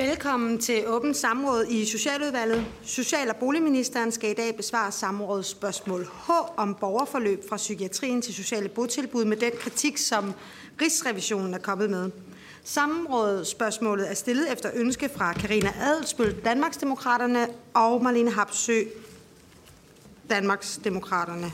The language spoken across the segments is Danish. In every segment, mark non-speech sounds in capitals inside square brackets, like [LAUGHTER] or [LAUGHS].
Velkommen til åbent samråd i Socialudvalget. Social- og boligministeren skal i dag besvare samrådets spørgsmål H om borgerforløb fra psykiatrien til sociale botilbud med den kritik, som Rigsrevisionen er kommet med. Samrådsspørgsmålet er stillet efter ønske fra Karina Adelsbøl, Danmarksdemokraterne og Marlene Hapsø, Danmarksdemokraterne.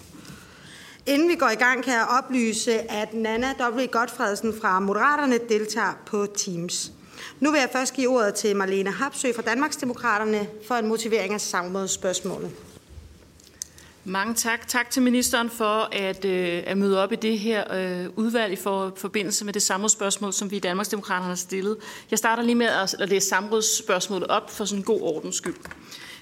Inden vi går i gang, kan jeg oplyse, at Nana W. Godfredsen fra Moderaterne deltager på Teams. Nu vil jeg først give ordet til Marlene Hapsø fra Danmarksdemokraterne for en motivering af samrådsspørgsmålet. Mange tak. Tak til ministeren for at, øh, at møde op i det her øh, udvalg i for, forbindelse med det samrådsspørgsmål, som vi i Danmarksdemokraterne har stillet. Jeg starter lige med at, at læse samrådsspørgsmålet op for sådan en god ordens skyld.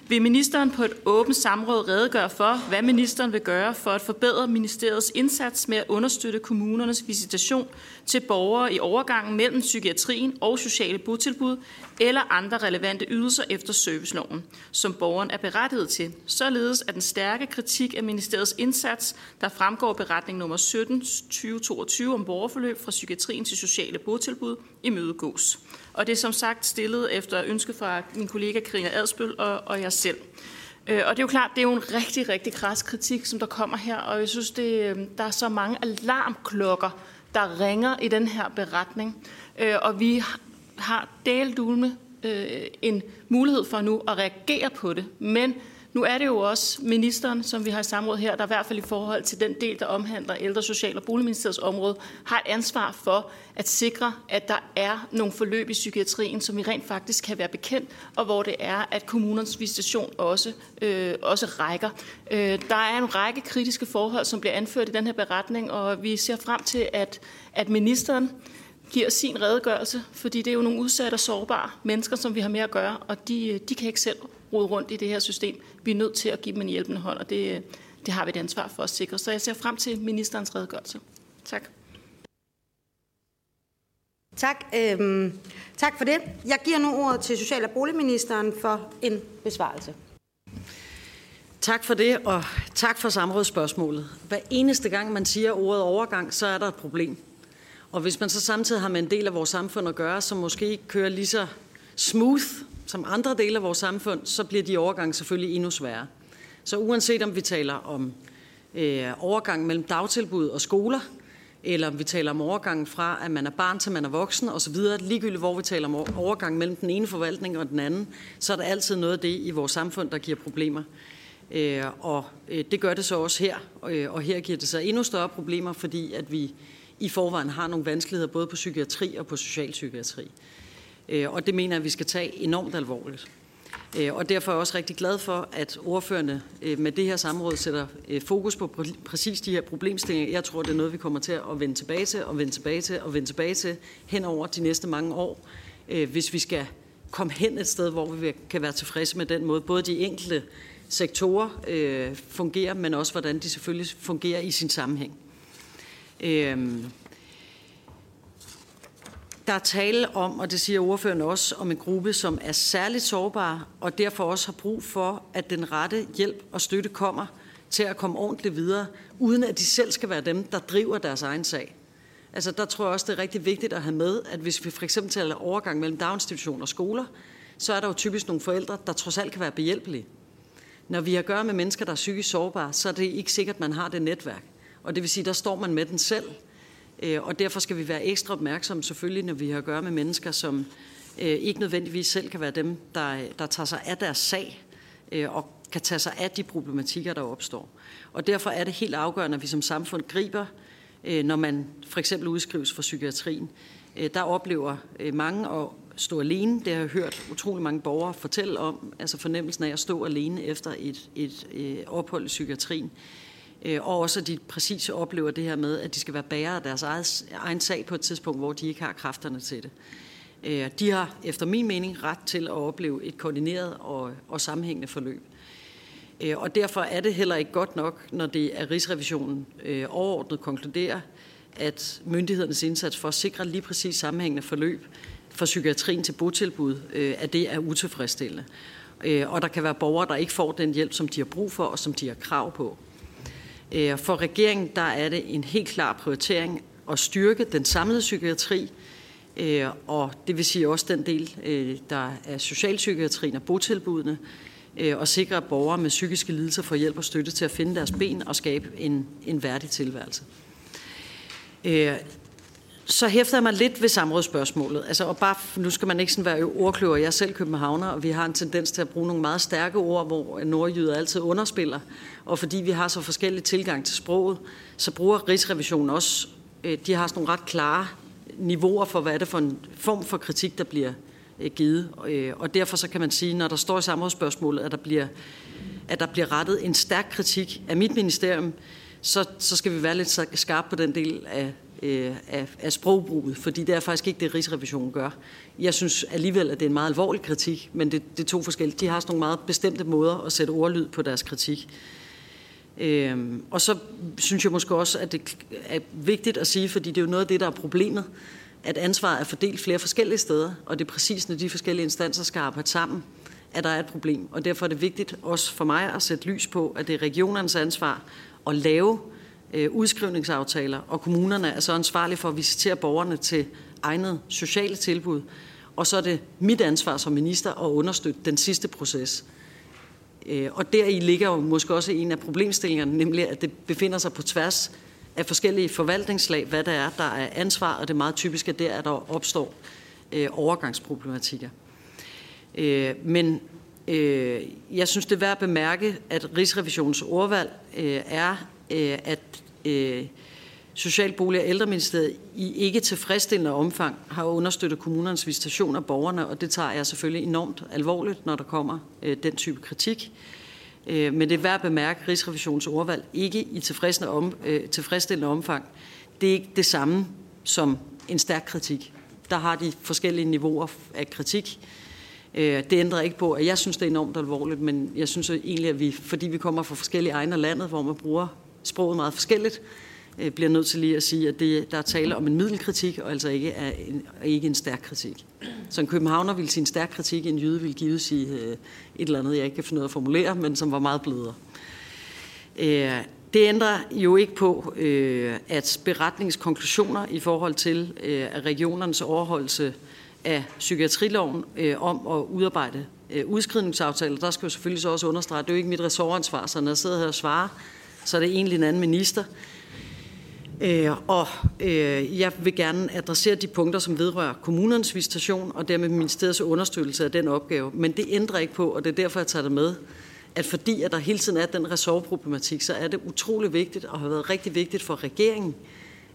Vil ministeren på et åbent samråd redegøre for, hvad ministeren vil gøre for at forbedre ministeriets indsats med at understøtte kommunernes visitation til borgere i overgangen mellem psykiatrien og sociale botilbud eller andre relevante ydelser efter serviceloven, som borgeren er berettiget til, således at den stærke kritik af ministeriets indsats, der fremgår beretning nummer 17 2022 om borgerforløb fra psykiatrien til sociale botilbud, imødegås. Og det er som sagt stillet efter ønske fra min kollega Karina Adspøl og, og jeg selv. Øh, og det er jo klart, det er jo en rigtig, rigtig kras kritik, som der kommer her, og jeg synes, det, øh, der er så mange alarmklokker, der ringer i den her beretning. Øh, og vi har deldulme øh, en mulighed for nu at reagere på det, men nu er det jo også ministeren, som vi har i samråd her, der i hvert fald i forhold til den del, der omhandler ældre, social- og boligministeriets område, har et ansvar for at sikre, at der er nogle forløb i psykiatrien, som vi rent faktisk kan være bekendt, og hvor det er, at kommunernes visitation også, øh, også rækker. Øh, der er en række kritiske forhold, som bliver anført i den her beretning, og vi ser frem til, at, at ministeren giver sin redegørelse, fordi det er jo nogle udsatte og sårbare mennesker, som vi har med at gøre, og de, øh, de kan ikke selv rode rundt i det her system. Vi er nødt til at give dem en hjælpende hånd, og det, det har vi et ansvar for at sikre. Så jeg ser frem til ministerens redegørelse. Tak. Tak, øhm, tak for det. Jeg giver nu ordet til Social- og Boligministeren for en besvarelse. Tak for det, og tak for samrådsspørgsmålet. Hver eneste gang, man siger ordet overgang, så er der et problem. Og hvis man så samtidig har med en del af vores samfund at gøre, som måske ikke kører lige så smooth som andre dele af vores samfund, så bliver de overgange selvfølgelig endnu sværere. Så uanset om vi taler om øh, overgang mellem dagtilbud og skoler, eller om vi taler om overgangen fra, at man er barn til man er voksen osv., ligegyldigt hvor vi taler om overgang mellem den ene forvaltning og den anden, så er der altid noget af det i vores samfund, der giver problemer. Øh, og øh, det gør det så også her, øh, og her giver det så endnu større problemer, fordi at vi i forvejen har nogle vanskeligheder både på psykiatri og på socialpsykiatri. psykiatri. Øh, og det mener jeg, at vi skal tage enormt alvorligt. Øh, og derfor er jeg også rigtig glad for, at ordførende øh, med det her samråd sætter fokus på præcis de her problemstillinger. Jeg tror, det er noget, vi kommer til at vende tilbage til, og vende tilbage til, og vende tilbage til hen over de næste mange år, hvis vi skal komme hen et sted, hvor vi kan være tilfredse med den måde, både de enkelte sektorer fungerer, men også hvordan de selvfølgelig fungerer i sin sammenhæng. Der er tale om, og det siger ordføreren også, om en gruppe, som er særligt sårbar, og derfor også har brug for, at den rette hjælp og støtte kommer til at komme ordentligt videre, uden at de selv skal være dem, der driver deres egen sag. Altså der tror jeg også, det er rigtig vigtigt at have med, at hvis vi for eksempel taler overgang mellem daginstitutioner og skoler, så er der jo typisk nogle forældre, der trods alt kan være behjælpelige. Når vi har at gøre med mennesker, der er psykisk sårbare, så er det ikke sikkert, at man har det netværk. Og det vil sige, der står man med den selv, Øh, og derfor skal vi være ekstra opmærksomme selvfølgelig, når vi har at gøre med mennesker, som øh, ikke nødvendigvis selv kan være dem, der, der tager sig af deres sag øh, og kan tage sig af de problematikker, der opstår. Og derfor er det helt afgørende, at vi som samfund griber, når man for eksempel udskrives fra psykiatrien. Der oplever mange at stå alene. Det har jeg hørt utrolig mange borgere fortælle om, altså fornemmelsen af at stå alene efter et, et, et ophold i psykiatrien. Øh, og også at de præcis oplever det her med, at de skal være bærere af deres egen sag på et tidspunkt, hvor de ikke har kræfterne til det. Øh, de har efter min mening ret til at opleve et koordineret og, og sammenhængende forløb. Øh, og derfor er det heller ikke godt nok, når det er Rigsrevisionen overordnet konkluderer, at myndighedernes indsats for at sikre lige præcis sammenhængende forløb fra psykiatrien til botilbud, at det er utilfredsstillende. Og der kan være borgere, der ikke får den hjælp, som de har brug for og som de har krav på. Øh, for regeringen der er det en helt klar prioritering at styrke den samlede psykiatri, øh, og det vil sige også den del, øh, der er socialpsykiatrien og botilbudene, og sikre, at borgere med psykiske lidelser får hjælp og støtte til at finde deres ben og skabe en, en værdig tilværelse. Så hæfter jeg mig lidt ved samrådsspørgsmålet. Altså, og bare, nu skal man ikke sådan være ordkløver. Jeg er selv københavner, og vi har en tendens til at bruge nogle meget stærke ord, hvor nordjyder altid underspiller. Og fordi vi har så forskellige tilgang til sproget, så bruger Rigsrevisionen også, øh, de har sådan nogle ret klare niveauer for, hvad er det for en form for kritik, der bliver øh, givet. Øh, og derfor så kan man sige, når der står i samrådsspørgsmålet, at der bliver, at der bliver rettet en stærk kritik af mit ministerium, så, så skal vi være lidt skarpe på den del af, øh, af, af sprogbruget, fordi det er faktisk ikke det, Rigsrevisionen gør. Jeg synes alligevel, at det er en meget alvorlig kritik, men det, det er to forskellige. De har sådan nogle meget bestemte måder at sætte ordlyd på deres kritik. Øhm, og så synes jeg måske også, at det er vigtigt at sige, fordi det er jo noget af det, der er problemet, at ansvaret er fordelt flere forskellige steder, og det er præcis, når de forskellige instanser skal arbejde sammen, at der er et problem. Og derfor er det vigtigt også for mig at sætte lys på, at det er regionernes ansvar at lave øh, Øh, udskrivningsaftaler, og kommunerne er så ansvarlige for at visitere borgerne til egnet sociale tilbud. Og så er det mit ansvar som minister at understøtte den sidste proces. Øh, og deri ligger jo måske også en af problemstillingerne, nemlig at det befinder sig på tværs af forskellige forvaltningslag, hvad der er, der er ansvar, og det er meget typisk, at der, at der opstår øh, overgangsproblematikker. Øh, men øh, jeg synes, det er værd at bemærke, at Rigsrevisionens ordvalg øh, er, øh, at øh, Socialbolig- og Ældreministeriet i ikke tilfredsstillende omfang har understøttet kommunernes visitation af borgerne, og det tager jeg selvfølgelig enormt alvorligt, når der kommer øh, den type kritik. Øh, men det er værd at bemærke, at Rigsrevisionens ordvalg ikke i tilfredsstillende, om, øh, tilfredsstillende omfang. Det er ikke det samme som en stærk kritik. Der har de forskellige niveauer af kritik. Øh, det ændrer ikke på, at jeg synes, det er enormt alvorligt, men jeg synes egentlig, at vi, fordi vi kommer fra forskellige egne af landet, hvor man bruger sproget meget forskelligt, øh, bliver nødt til lige at sige, at det, der er tale om en middelkritik, og altså ikke, er en, ikke en stærk kritik. Så en københavner ville sige en stærk kritik, en jyde ville givet sige øh, et eller andet, jeg ikke kan finde ud af at formulere, men som var meget blødere. Øh, det ændrer jo ikke på, øh, at beretningskonklusioner i forhold til øh, regionernes overholdelse af psykiatriloven øh, om at udarbejde øh, udskrivningsaftaler, der skal jo selvfølgelig så også understrege, at det er jo ikke mit ressortansvar, så når jeg sidder her og svarer, så er det egentlig en anden minister. Øh, og øh, jeg vil gerne adressere de punkter, som vedrører kommunernes visitation og dermed ministeriets understøttelse af den opgave. Men det ændrer ikke på, og det er derfor, jeg tager det med, at fordi at der hele tiden er den ressortproblematik, så er det utrolig vigtigt og har været rigtig vigtigt for regeringen,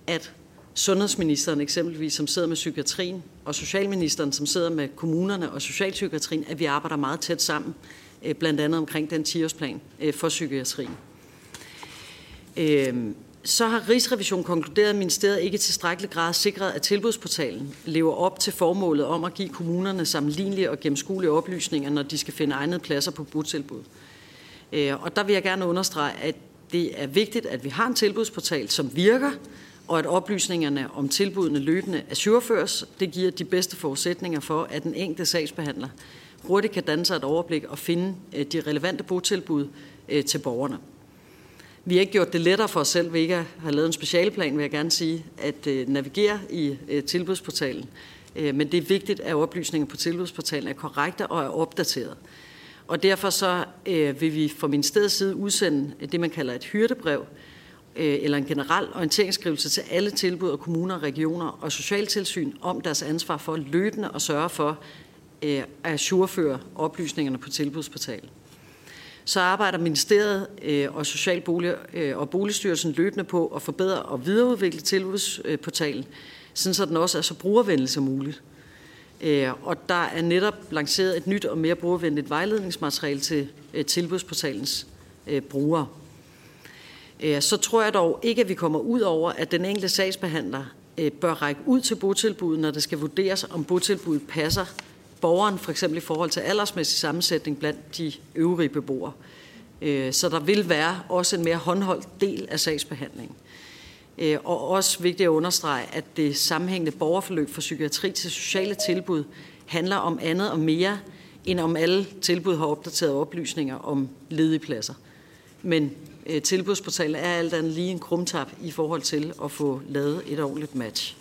at sundhedsministeren eksempelvis, som sidder med psykiatrien, og socialministeren, som sidder med kommunerne og socialpsykiatrien, at vi arbejder meget tæt sammen, øh, blandt andet omkring den 10-årsplan øh, for psykiatrien Øhm, så har Rigsrevisionen konkluderet, at ministeriet ikke i tilstrækkelig grad sikret, at tilbudsportalen lever op til formålet om at give kommunerne sammenlignelige og gennemskuelige oplysninger, når de skal finde egnede pladser på botilbud. Øh, og der vil jeg gerne understrege, at det er vigtigt, at vi har en tilbudsportal, som virker, og at oplysningerne om tilbudene løbende ajourføres. Det giver de bedste forudsætninger for, at den enkelte sagsbehandler hurtigt kan danne sig et overblik og finde øh, de relevante botilbud øh, til borgerne. Vi har ikke gjort det lettere for os selv ved ikke at have lavet en specialplan, vil jeg gerne sige, at øh, navigere i øh, tilbudsportalen. Øh, men det er vigtigt, at oplysninger på tilbudsportalen er korrekte og er opdateret. Og derfor så øh, vil vi fra ministeriets side udsende det, man kalder et hyrdebrev, øh, eller en generel orienteringsskrivelse til alle tilbud og kommuner, regioner og socialtilsyn om deres ansvar for løbende at sørge for øh, at surføre oplysningerne på tilbudsportalen så arbejder ministeriet øh, og Socialbolig øh, og Boligstyrelsen løbende på at forbedre og videreudvikle tilbudsportalen, sådan så den også er så brugervenlig som muligt. Øh, og der er netop lanceret et nyt og mere brugervenligt vejledningsmateriale til øh, tilbudsportalens øh, brugere. Øh, så tror jeg dog ikke, at vi kommer ud over, at den enkelte sagsbehandler bør række ud til botilbuddet, når det skal vurderes, om botilbuddet passer borgeren, for eksempel i forhold til aldersmæssig sammensætning blandt de øvrige beboere. Øh, så der vil være også en mere håndholdt del af sagsbehandlingen. Øh, og også vigtigt at understrege, at det sammenhængende borgerforløb fra psykiatri til sociale tilbud handler om andet og mere, end om alle tilbud har opdateret oplysninger om ledige pladser. Men øh, tilbudsportalen er alt andet lige en krumtap i forhold til at få lavet et ordentligt match.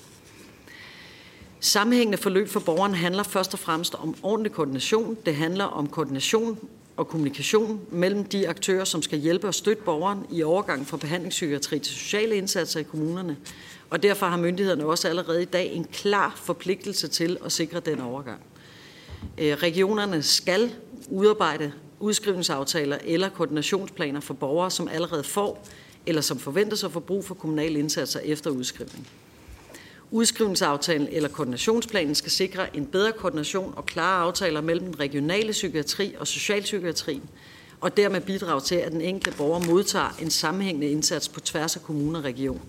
Sammenhængende forløb for borgeren handler først og fremmest om ordentlig koordination. Det handler om koordination og kommunikation mellem de aktører, som skal hjælpe og støtte borgeren i overgang fra behandlingspsykiatri til sociale indsatser i kommunerne. Og derfor har myndighederne også allerede i dag en klar forpligtelse til at sikre den overgang. Øh, regionerne skal udarbejde udskrivningsaftaler eller koordinationsplaner for borgere, som allerede får eller som forventes at få brug for kommunale indsatser efter udskrivning. Udskrivningsaftalen eller koordinationsplanen skal sikre en bedre koordination og klare aftaler mellem den regionale psykiatri og socialpsykiatrien, og dermed bidrage til, at den enkelte borger modtager en sammenhængende indsats på tværs af kommune og region.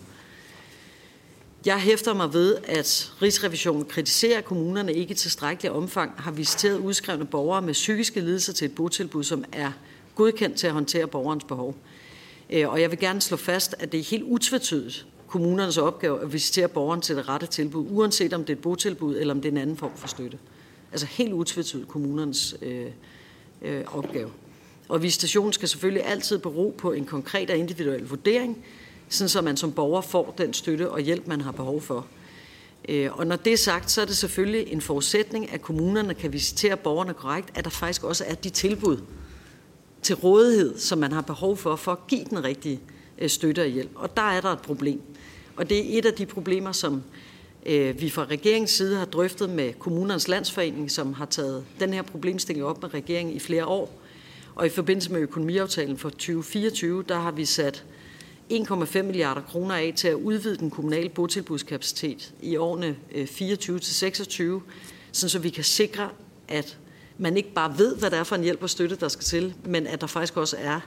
Jeg hæfter mig ved, at Rigsrevisionen kritiserer, at kommunerne ikke i tilstrækkelig omfang har visiteret udskrevne borgere med psykiske lidelser til et botilbud, som er godkendt til at håndtere borgerens behov. Øh, og jeg vil gerne slå fast, at det er helt utvetydigt kommunernes opgave at visitere borgeren til det rette tilbud, uanset om det er et botilbud eller om det er en anden form for støtte. Altså helt utvetydigt kommunernes øh, øh, opgave. Og visitationen skal selvfølgelig altid bero på en konkret og individuel vurdering, sådan så man som borger får den støtte og hjælp, man har behov for. Øh, og når det er sagt, så er det selvfølgelig en forudsætning, at kommunerne kan visitere borgerne korrekt, at der faktisk også er de tilbud til rådighed, som man har behov for, for at give den rigtige øh, støtte og hjælp. Og der er der et problem. Og det er et af de problemer, som øh, vi fra regeringens side har drøftet med kommunernes landsforening, som har taget den her problemstilling op med regeringen i flere år. Og i forbindelse med økonomiaftalen for 2024, der har vi sat 1,5 milliarder kroner af til at udvide den kommunale botilbudskapacitet i årene øh, 24 til 26, så vi kan sikre, at man ikke bare ved, hvad det er for en hjælp og støtte, der skal til, men at der faktisk også er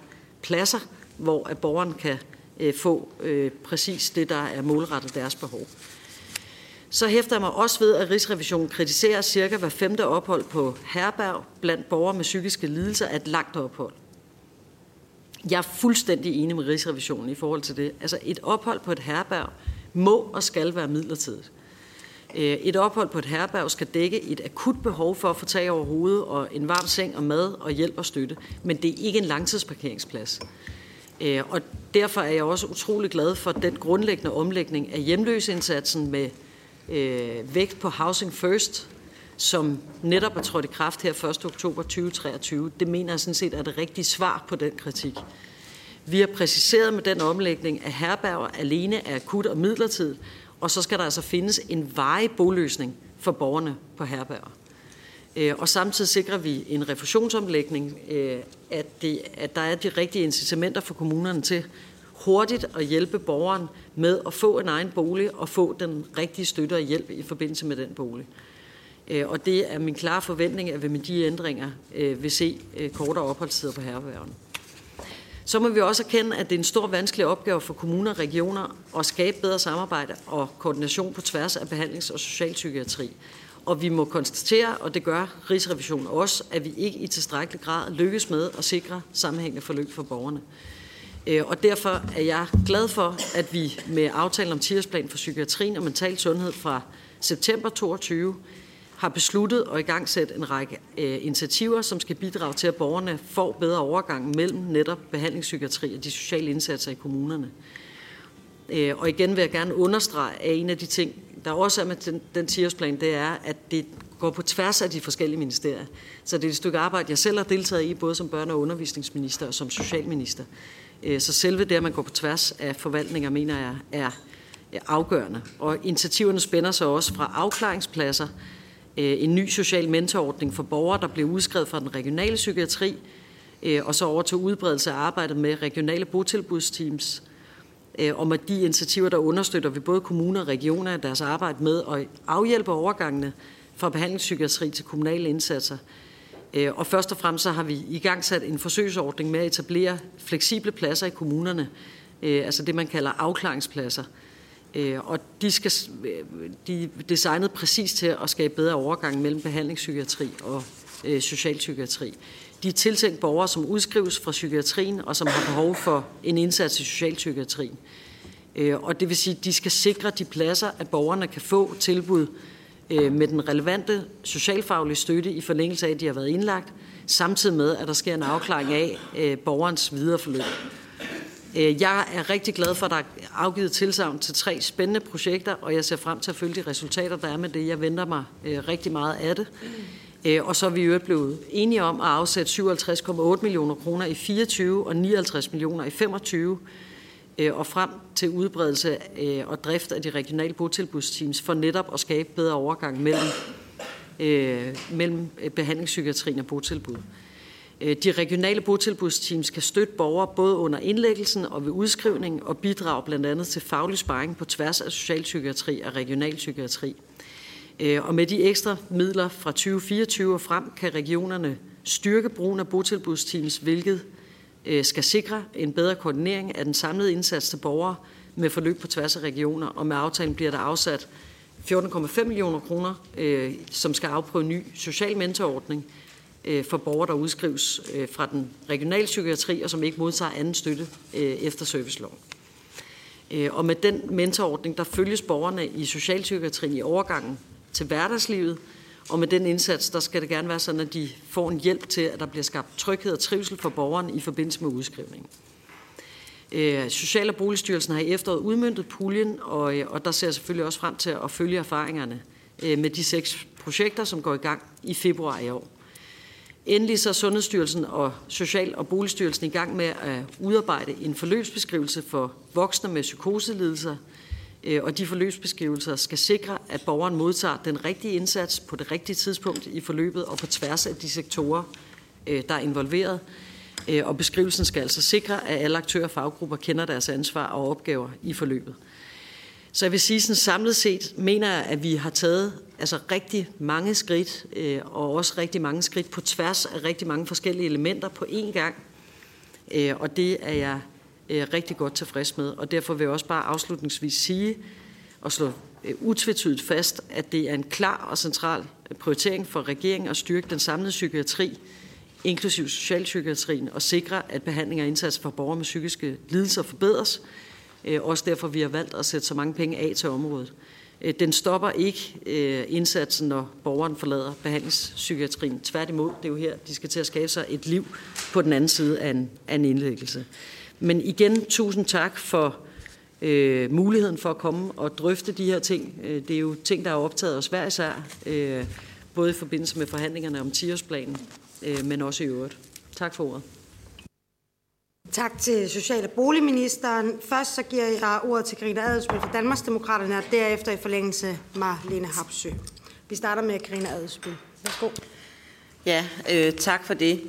pladser, hvor at borgeren kan Øh, få øh, præcis det, der er målrettet deres behov. Så hæfter jeg mig også ved, at Rigsrevisionen kritiserer cirka hver femte ophold på herberg blandt borgere med psykiske lidelser er et langt ophold. Jeg er fuldstændig enig med Rigsrevisionen i forhold til det. Altså et ophold på et herberg må og skal være midlertidigt. Øh, et ophold på et herberg skal dække et akut behov for at få tag over hovedet og en varm seng og mad og hjælp og støtte, men det er ikke en langtidsparkeringsplads. Øh, og derfor er jeg også utrolig glad for den grundlæggende omlægning af hjemløseindsatsen med øh, vægt på Housing First, som netop er trådt i kraft her 1. oktober 2023. Det mener jeg sådan set er det rigtige svar på den kritik. Vi har præciseret med den omlægning, at herberger alene er akut og midlertidigt, og så skal der altså findes en varig boløsning for borgerne på herberger. Øh, og samtidig sikrer vi en refusionsomlægning, øh, at, det, at der er de rigtige incitamenter for kommunerne til hurtigt at hjælpe borgeren med at få en egen bolig og få den rigtige støtte og hjælp i forbindelse med den bolig. Øh, og det er min klare forventning, at vi med de ændringer øh, vil se kortere opholdstider på herbergerne. Så må vi også erkende, at det er en stor vanskelig opgave for kommuner og regioner at skabe bedre samarbejde og koordination på tværs af behandlings- og socialpsykiatri. Og vi må konstatere, og det gør Rigsrevisionen også, at vi ikke i tilstrækkelig grad lykkes med at sikre sammenhængende forløb for borgerne. Øh, og derfor er jeg glad for, at vi med aftalen om 10 for psykiatrien og mental sundhed fra september 22 har besluttet at i gang sætte en række øh, initiativer, som skal bidrage til, at borgerne får bedre overgang mellem netop behandlingspsykiatri og de sociale indsatser i kommunerne. Øh, og igen vil jeg gerne understrege, at en af de ting, der også er med den, den 10 det er, at det går på tværs af de forskellige ministerier. Så det er et stykke arbejde, jeg selv har deltaget i, både som børne- og undervisningsminister og som socialminister. Øh, så selve det, at man går på tværs af forvaltninger, mener jeg er afgørende. Og initiativerne spænder sig også fra afklaringspladser, øh, en ny social mentorordning for borgere, der bliver udskrevet fra den regionale psykiatri, øh, og så over til udbredelse af arbejdet med regionale botilbudsteams, Øh, og med de initiativer, der understøtter vi både kommuner og regioner i deres arbejde med at afhjælpe overgangene fra behandlingspsykiatri til kommunale indsatser. Øh, og først og fremmest så har vi i gang sat en forsøgsordning med at etablere fleksible pladser i kommunerne, øh, altså det man kalder afklaringspladser. Og de, skal, de er designet præcis til at skabe bedre overgang mellem behandlingspsykiatri og Øh, socialpsykiatri. De er tiltænkt borgere, som udskrives fra psykiatrien og som har behov for en indsats i socialpsykiatrien. Øh, og det vil sige, at de skal sikre de pladser, at borgerne kan få tilbud øh, med den relevante socialfaglige støtte i forlængelse af, at de har været indlagt, samtidig med, at der sker en afklaring af øh, borgerens videre forløb. Øh, jeg er rigtig glad for, at der er afgivet tilsavn til tre spændende projekter, og jeg ser frem til at følge de resultater, der er med det. Jeg venter mig øh, rigtig meget af det. Øh, og så er vi jo blevet enige om at afsætte 57,8 millioner kroner i 24 og 59 millioner i 25 øh, og frem til udbredelse øh, og drift af de regionale botilbudsteams for netop at skabe bedre overgang mellem, mellem behandlingspsykiatrien og botilbud. De regionale botilbudsteams kan støtte borgere både under indlæggelsen og ved udskrivning og bidrage blandt andet til faglig sparring på tværs af socialpsykiatri og regionalpsykiatri. Øh, og med de ekstra midler fra 2024 og frem kan regionerne styrke brugen af botilbudsteams, hvilket øh, skal sikre en bedre koordinering af den samlede indsats til borgere med forløb på tværs af regioner, og med aftalen bliver der afsat 14,5 millioner kroner, øh, som skal afprøve en ny social mentorordning for borgere, der udskrives fra den regionale psykiatri, og som ikke modtager anden støtte efter serviceloven. Og med den mentorordning, der følges borgerne i socialpsykiatrien i overgangen til hverdagslivet, og med den indsats, der skal det gerne være sådan, at de får en hjælp til, at der bliver skabt tryghed og trivsel for borgeren i forbindelse med udskrivningen. Øh, Social- og Boligstyrelsen har i efteråret udmyndtet puljen, og, øh, og der ser jeg selvfølgelig også frem til at følge erfaringerne øh, med de seks projekter, som går i gang i februar i år. Endelig så er Sundhedsstyrelsen og Social- og Boligstyrelsen i gang med at udarbejde en forløbsbeskrivelse for voksne med psykoselidelser, Øh, og de forløbsbeskrivelser skal sikre, at borgeren modtager den rigtige indsats på det rigtige tidspunkt i forløbet og på tværs af de sektorer, øh, der er involveret. Øh, og beskrivelsen skal altså sikre, at alle aktører og faggrupper kender deres ansvar og opgaver i forløbet. Så jeg vil sige, sådan samlet set mener jeg, at vi har taget altså rigtig mange skridt, og også rigtig mange skridt på tværs af rigtig mange forskellige elementer på én gang. Og det er jeg Øh, rigtig godt tilfreds med. Og derfor vil jeg også bare afslutningsvis sige og slå øh, utvetydigt fast, at det er en klar og central prioritering for regeringen at styrke den samlede psykiatri, inklusiv socialpsykiatrien, og sikre, at behandling og indsats for borgere med psykiske lidelser forbedres. Øh, også derfor vi har valgt at sætte så mange penge af til området. Den stopper ikke indsatsen, når borgeren forlader behandlingspsykiatrien. Tværtimod, det er jo her, de skal til at skabe sig et liv på den anden side af en, af en indlæggelse. Men igen, tusind tak for øh, muligheden for at komme og drøfte de her ting. Øh, det er jo ting, der er optaget os hver især, øh, både i forbindelse med forhandlingerne om 10-årsplanen, øh, men også i øvrigt. Tak for ordet. Tak til Social- og Boligministeren. Først så giver jeg ordet til Karina Adelsbøl fra Danmarksdemokraterne, og derefter i forlængelse Marlene Hapsø. Vi starter med Karina Adelsbøl. Værsgo. Ja, øh, tak for det.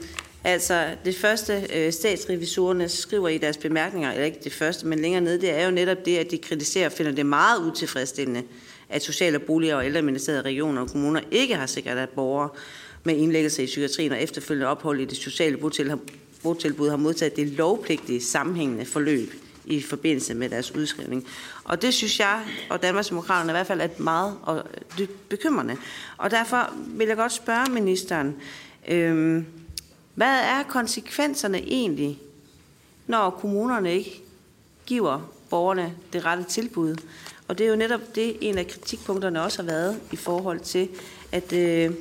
Altså, det første øh, statsrevisorerne skriver i deres bemærkninger, eller ikke det første, men længere nede, det er jo netop det, at de kritiserer og finder det meget utilfredsstillende, at sociale boliger Bolig- og Ældreministeriet, regioner og kommuner ikke har sikret, at borgere med indlæggelse i psykiatrien og efterfølgende ophold i det sociale botilbud har modtaget det lovpligtige sammenhængende forløb i forbindelse med deres udskrivning. Og det synes jeg, og Danmarksdemokraterne i hvert fald, er meget og øh, dybt bekymrende. Og derfor vil jeg godt spørge ministeren, øh, hvad er konsekvenserne egentlig, når kommunerne ikke giver borgerne det rette tilbud? Og det er jo netop det, en af kritikpunkterne også har været i forhold til, at, øh,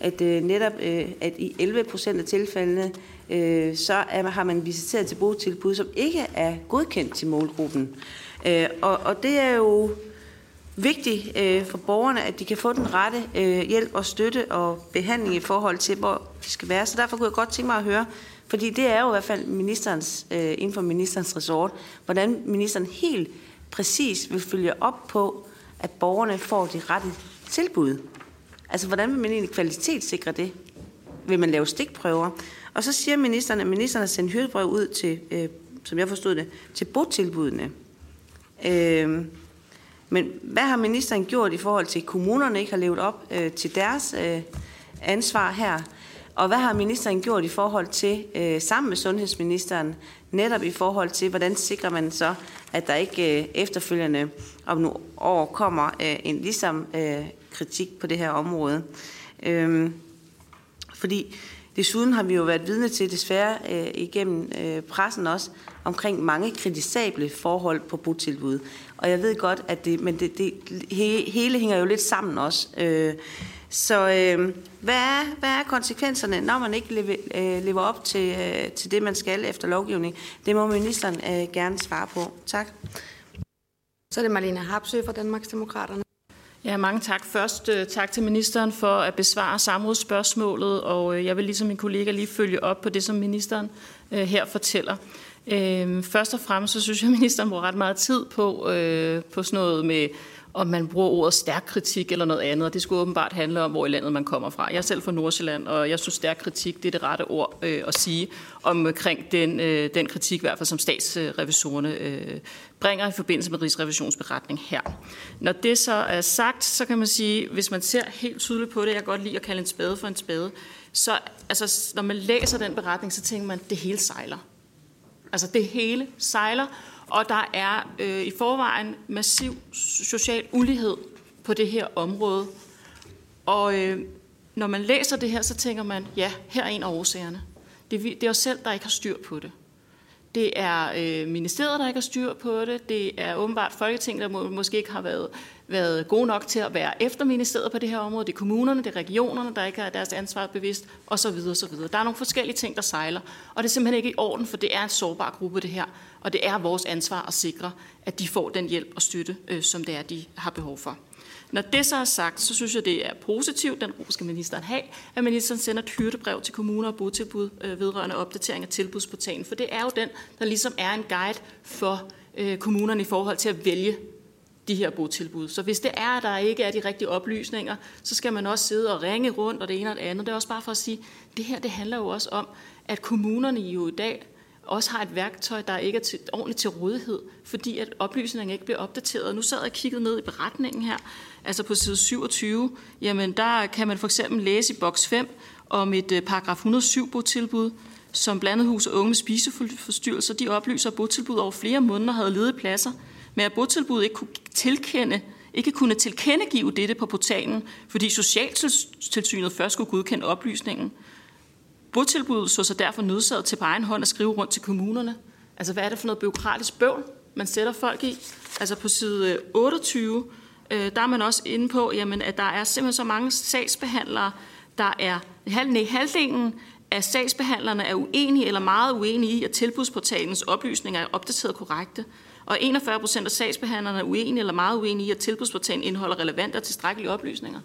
at øh, netop øh, at i 11 procent af tilfældene, øh, så er, har man visiteret til botilbud, som ikke er godkendt til målgruppen. Øh, og, og det er jo vigtigt øh, for borgerne, at de kan få den rette øh, hjælp og støtte og behandling i forhold til, hvor de skal være. Så derfor kunne jeg godt tænke mig at høre, fordi det er jo i hvert fald ministerens, øh, inden for ministerens resort, hvordan ministeren helt præcis vil følge op på, at borgerne får de rette tilbud. Altså, hvordan vil man egentlig kvalitetssikre det? Vil man lave stikprøver? Og så siger ministeren, at ministeren har sendt hyrdebrev ud til, øh, som jeg forstod det, til botilbudene. Øh, men hvad har ministeren gjort i forhold til, at kommunerne ikke har levet op øh, til deres øh, ansvar her? Og hvad har ministeren gjort i forhold til, øh, sammen med sundhedsministeren, netop i forhold til, hvordan sikrer man så, at der ikke øh, efterfølgende om nogle år kommer øh, en ligesom øh, kritik på det her område? Øh, fordi desuden har vi jo været vidne til, desværre øh, igennem øh, pressen også, omkring mange kritisable forhold på botilbud. Og jeg ved godt, at det, men det, det hele hænger jo lidt sammen også. Øh, så øh, hvad, er, hvad er konsekvenserne, når man ikke lever, øh, lever op til, øh, til det, man skal efter lovgivning? Det må ministeren øh, gerne svare på. Tak. Så er det Marlene Harpsø fra Danmarksdemokraterne. Ja, mange tak. Først uh, tak til ministeren for at besvare samrådsspørgsmålet, og uh, jeg vil ligesom min kollega lige følge op på det, som ministeren uh, her fortæller. Øhm, først og fremmest så synes jeg, at [LAUGHS] ministeren bruger ret meget tid på, uh, på sådan noget med om man bruger ordet stærk kritik eller noget andet. Og det skulle åbenbart handle om, hvor i landet man kommer fra. Jeg er selv fra Nordsjælland, og jeg synes, stærk kritik det er det rette ord øh, at sige omkring den, øh, den kritik, i hvert fald som statsrevisorerne øh, bringer i forbindelse med Rigsrevisionsberetning her. Når det så er sagt, så kan man sige, hvis man ser helt tydeligt på det, jeg kan godt lide at kalde en spade for en spade, så altså, når man læser den beretning, så tænker man, at det hele sejler. Altså det hele sejler, og der er øh, i forvejen massiv social ulighed på det her område. Og øh, når man læser det her, så tænker man, ja, her er en af årsagerne. Det, det er os selv, der ikke har styr på det. Det er øh, ministeriet, der ikke har styr på det. Det er åbenbart Folketinget, der må, måske ikke har været, været gode nok til at være efter ministeriet på det her område. Det er kommunerne, det er regionerne, der ikke har deres ansvar bevidst, osv. osv. Der er nogle forskellige ting, der sejler, og det er simpelthen ikke i orden, for det er en sårbar gruppe, det her. Og det er vores ansvar at sikre, at de får den hjælp og støtte, øh, som det er, de har behov for. Når det så er sagt, så synes jeg, det er positivt, den ro skal ministeren have, at ministeren sender et hyrdebrev til kommuner og botilbud øh, vedrørende opdatering af tilbudsportalen. For det er jo den, der ligesom er en guide for øh, kommunerne i forhold til at vælge de her botilbud. Så hvis det er, at der ikke er de rigtige oplysninger, så skal man også sidde og ringe rundt og det ene og det andet. Det er også bare for at sige, at det her det handler jo også om, at kommunerne jo i dag også har et værktøj, der ikke er til, ordentligt til rådighed, fordi at oplysningen ikke bliver opdateret. Nu sad jeg og kiggede ned i beretningen her, altså på side 27, jamen der kan man for eksempel læse i boks 5 om et øh, paragraf 107 botilbud, som blandet hus og unge med spiseforstyrrelser, de oplyser, at botilbud over flere måneder havde ledige pladser, men at botilbud ikke kunne tilkende ikke kunne tilkendegive dette på portalen, fordi Socialtilsynet først skulle godkende oplysningen. Botilbuddet så sig derfor nødsaget til på egen hånd at skrive rundt til kommunerne. Altså, hvad er det for noget byråkratisk bøvl, man sætter folk i? Altså, på side 28, øh, der er man også inde på, jamen, at der er simpelthen så mange sagsbehandlere, der er nej, halvdelen af sagsbehandlerne er uenige eller meget uenige i, at tilbudsportalens oplysninger er opdateret korrekte. Og 41 procent af sagsbehandlerne er uenige eller meget uenige i, at tilbudsportalen indeholder relevante og tilstrækkelige oplysninger.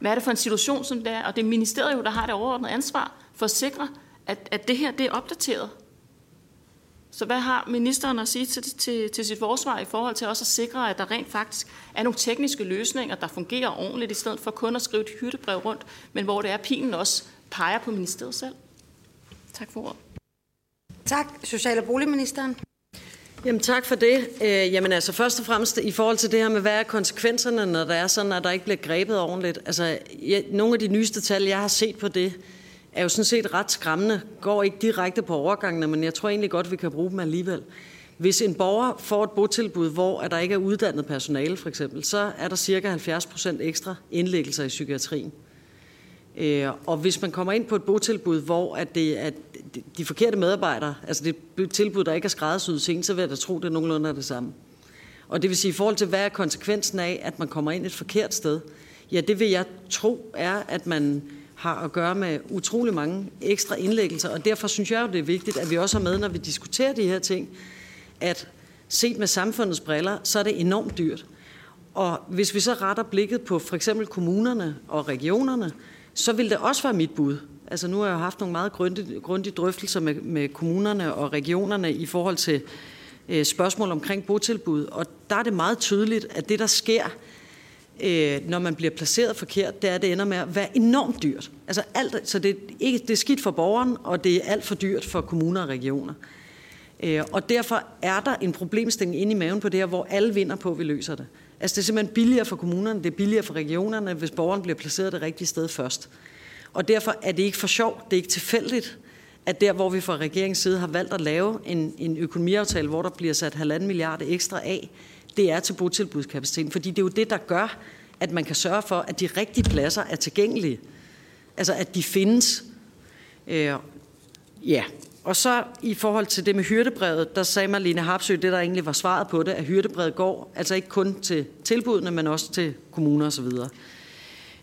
Hvad er det for en situation, som det er? Og det er ministeriet, der har det overordnede ansvar for at sikre, at, at det her det er opdateret. Så hvad har ministeren at sige til, til, til sit forsvar i forhold til også at sikre, at der rent faktisk er nogle tekniske løsninger, der fungerer ordentligt, i stedet for kun at skrive et hyttebrev rundt, men hvor det er, pilen også peger på ministeriet selv? Tak for ordet. Tak, Social- og Boligministeren. Jamen tak for det. Øh, jamen altså først og fremmest i forhold til det her med, hvad er konsekvenserne, når der er sådan, at der ikke bliver grebet ordentligt. Altså jeg, nogle af de nyeste tal, jeg har set på det, er jo sådan set ret skræmmende. Går ikke direkte på overgangene, men jeg tror egentlig godt, vi kan bruge dem alligevel. Hvis en borger får et botilbud, hvor der ikke er uddannet personale for eksempel, så er der cirka 70 procent ekstra indlæggelser i psykiatrien. Øh, og hvis man kommer ind på et botilbud, hvor at det er de forkerte medarbejdere, altså det er et tilbud, der ikke er skræddersyet til så vil jeg da tro, det er nogenlunde er det samme. Og det vil sige, i forhold til, hvad er konsekvensen af, at man kommer ind et forkert sted, ja, det vil jeg tro er, at man har at gøre med utrolig mange ekstra indlæggelser, og derfor synes jeg jo, det er vigtigt, at vi også har med, når vi diskuterer de her ting, at set med samfundets briller, så er det enormt dyrt. Og hvis vi så retter blikket på for eksempel kommunerne og regionerne, så vil det også være mit bud. Altså nu har jeg haft nogle meget grundige, grundige drøftelser med, med kommunerne og regionerne i forhold til øh, spørgsmål omkring botilbud, og der er det meget tydeligt, at det, der sker, øh, når man bliver placeret forkert, det er, at det ender med at være enormt dyrt. Altså alt, så det er, ikke, det er skidt for borgeren, og det er alt for dyrt for kommuner og regioner. Øh, og derfor er der en problemstilling inde i maven på det her, hvor alle vinder på, at vi løser det. Altså det er simpelthen billigere for kommunerne, det er billigere for regionerne, hvis borgeren bliver placeret det rigtige sted først. Og derfor er det ikke for sjov, det er ikke tilfældigt, at der, hvor vi fra regeringens side har valgt at lave en, en økonomiaftale, hvor der bliver sat halvanden milliarder ekstra af, det er til botilbudskapaciteten. Fordi det er jo det, der gør, at man kan sørge for, at de rigtige pladser er tilgængelige. Altså, at de findes. Øh, ja, og så i forhold til det med hyrdebrevet, der sagde Marlene Harpsø, det der egentlig var svaret på det, at hyrdebrevet går altså ikke kun til tilbudene, men også til kommuner osv.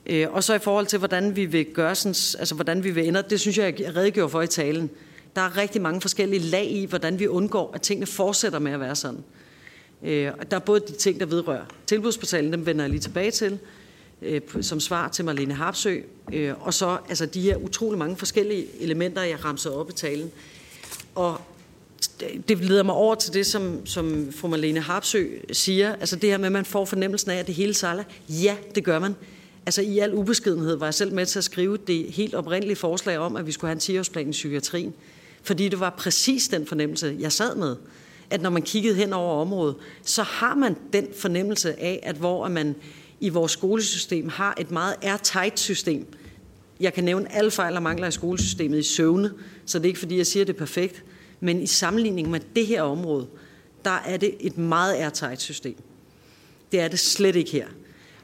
Øh, og så i forhold til, hvordan vi vil gøre sådan, altså hvordan vi vil ændre, det synes jeg, jeg redegjorde for i talen. Der er rigtig mange forskellige lag i, hvordan vi undgår, at tingene fortsætter med at være sådan. Øh, der er både de ting, der vedrører tilbudsportalen, dem vender jeg lige tilbage til, øh, som svar til Marlene Harpsø, øh, og så altså de her utrolig mange forskellige elementer, jeg ramser op i talen. Og det leder mig over til det, som, som fru Marlene Harpsø siger, altså det her med, at man får fornemmelsen af, at det hele sejler. Ja, det gør man. Altså i al ubeskedenhed var jeg selv med til at skrive det helt oprindelige forslag om, at vi skulle have en 10-årsplan i psykiatrien. Fordi det var præcis den fornemmelse, jeg sad med. At når man kiggede hen over området, så har man den fornemmelse af, at hvor man i vores skolesystem har et meget airtight system. Jeg kan nævne alle fejl og mangler i skolesystemet i søvne, så det er ikke fordi, jeg siger, at det er perfekt. Men i sammenligning med det her område, der er det et meget airtight system. Det er det slet ikke her.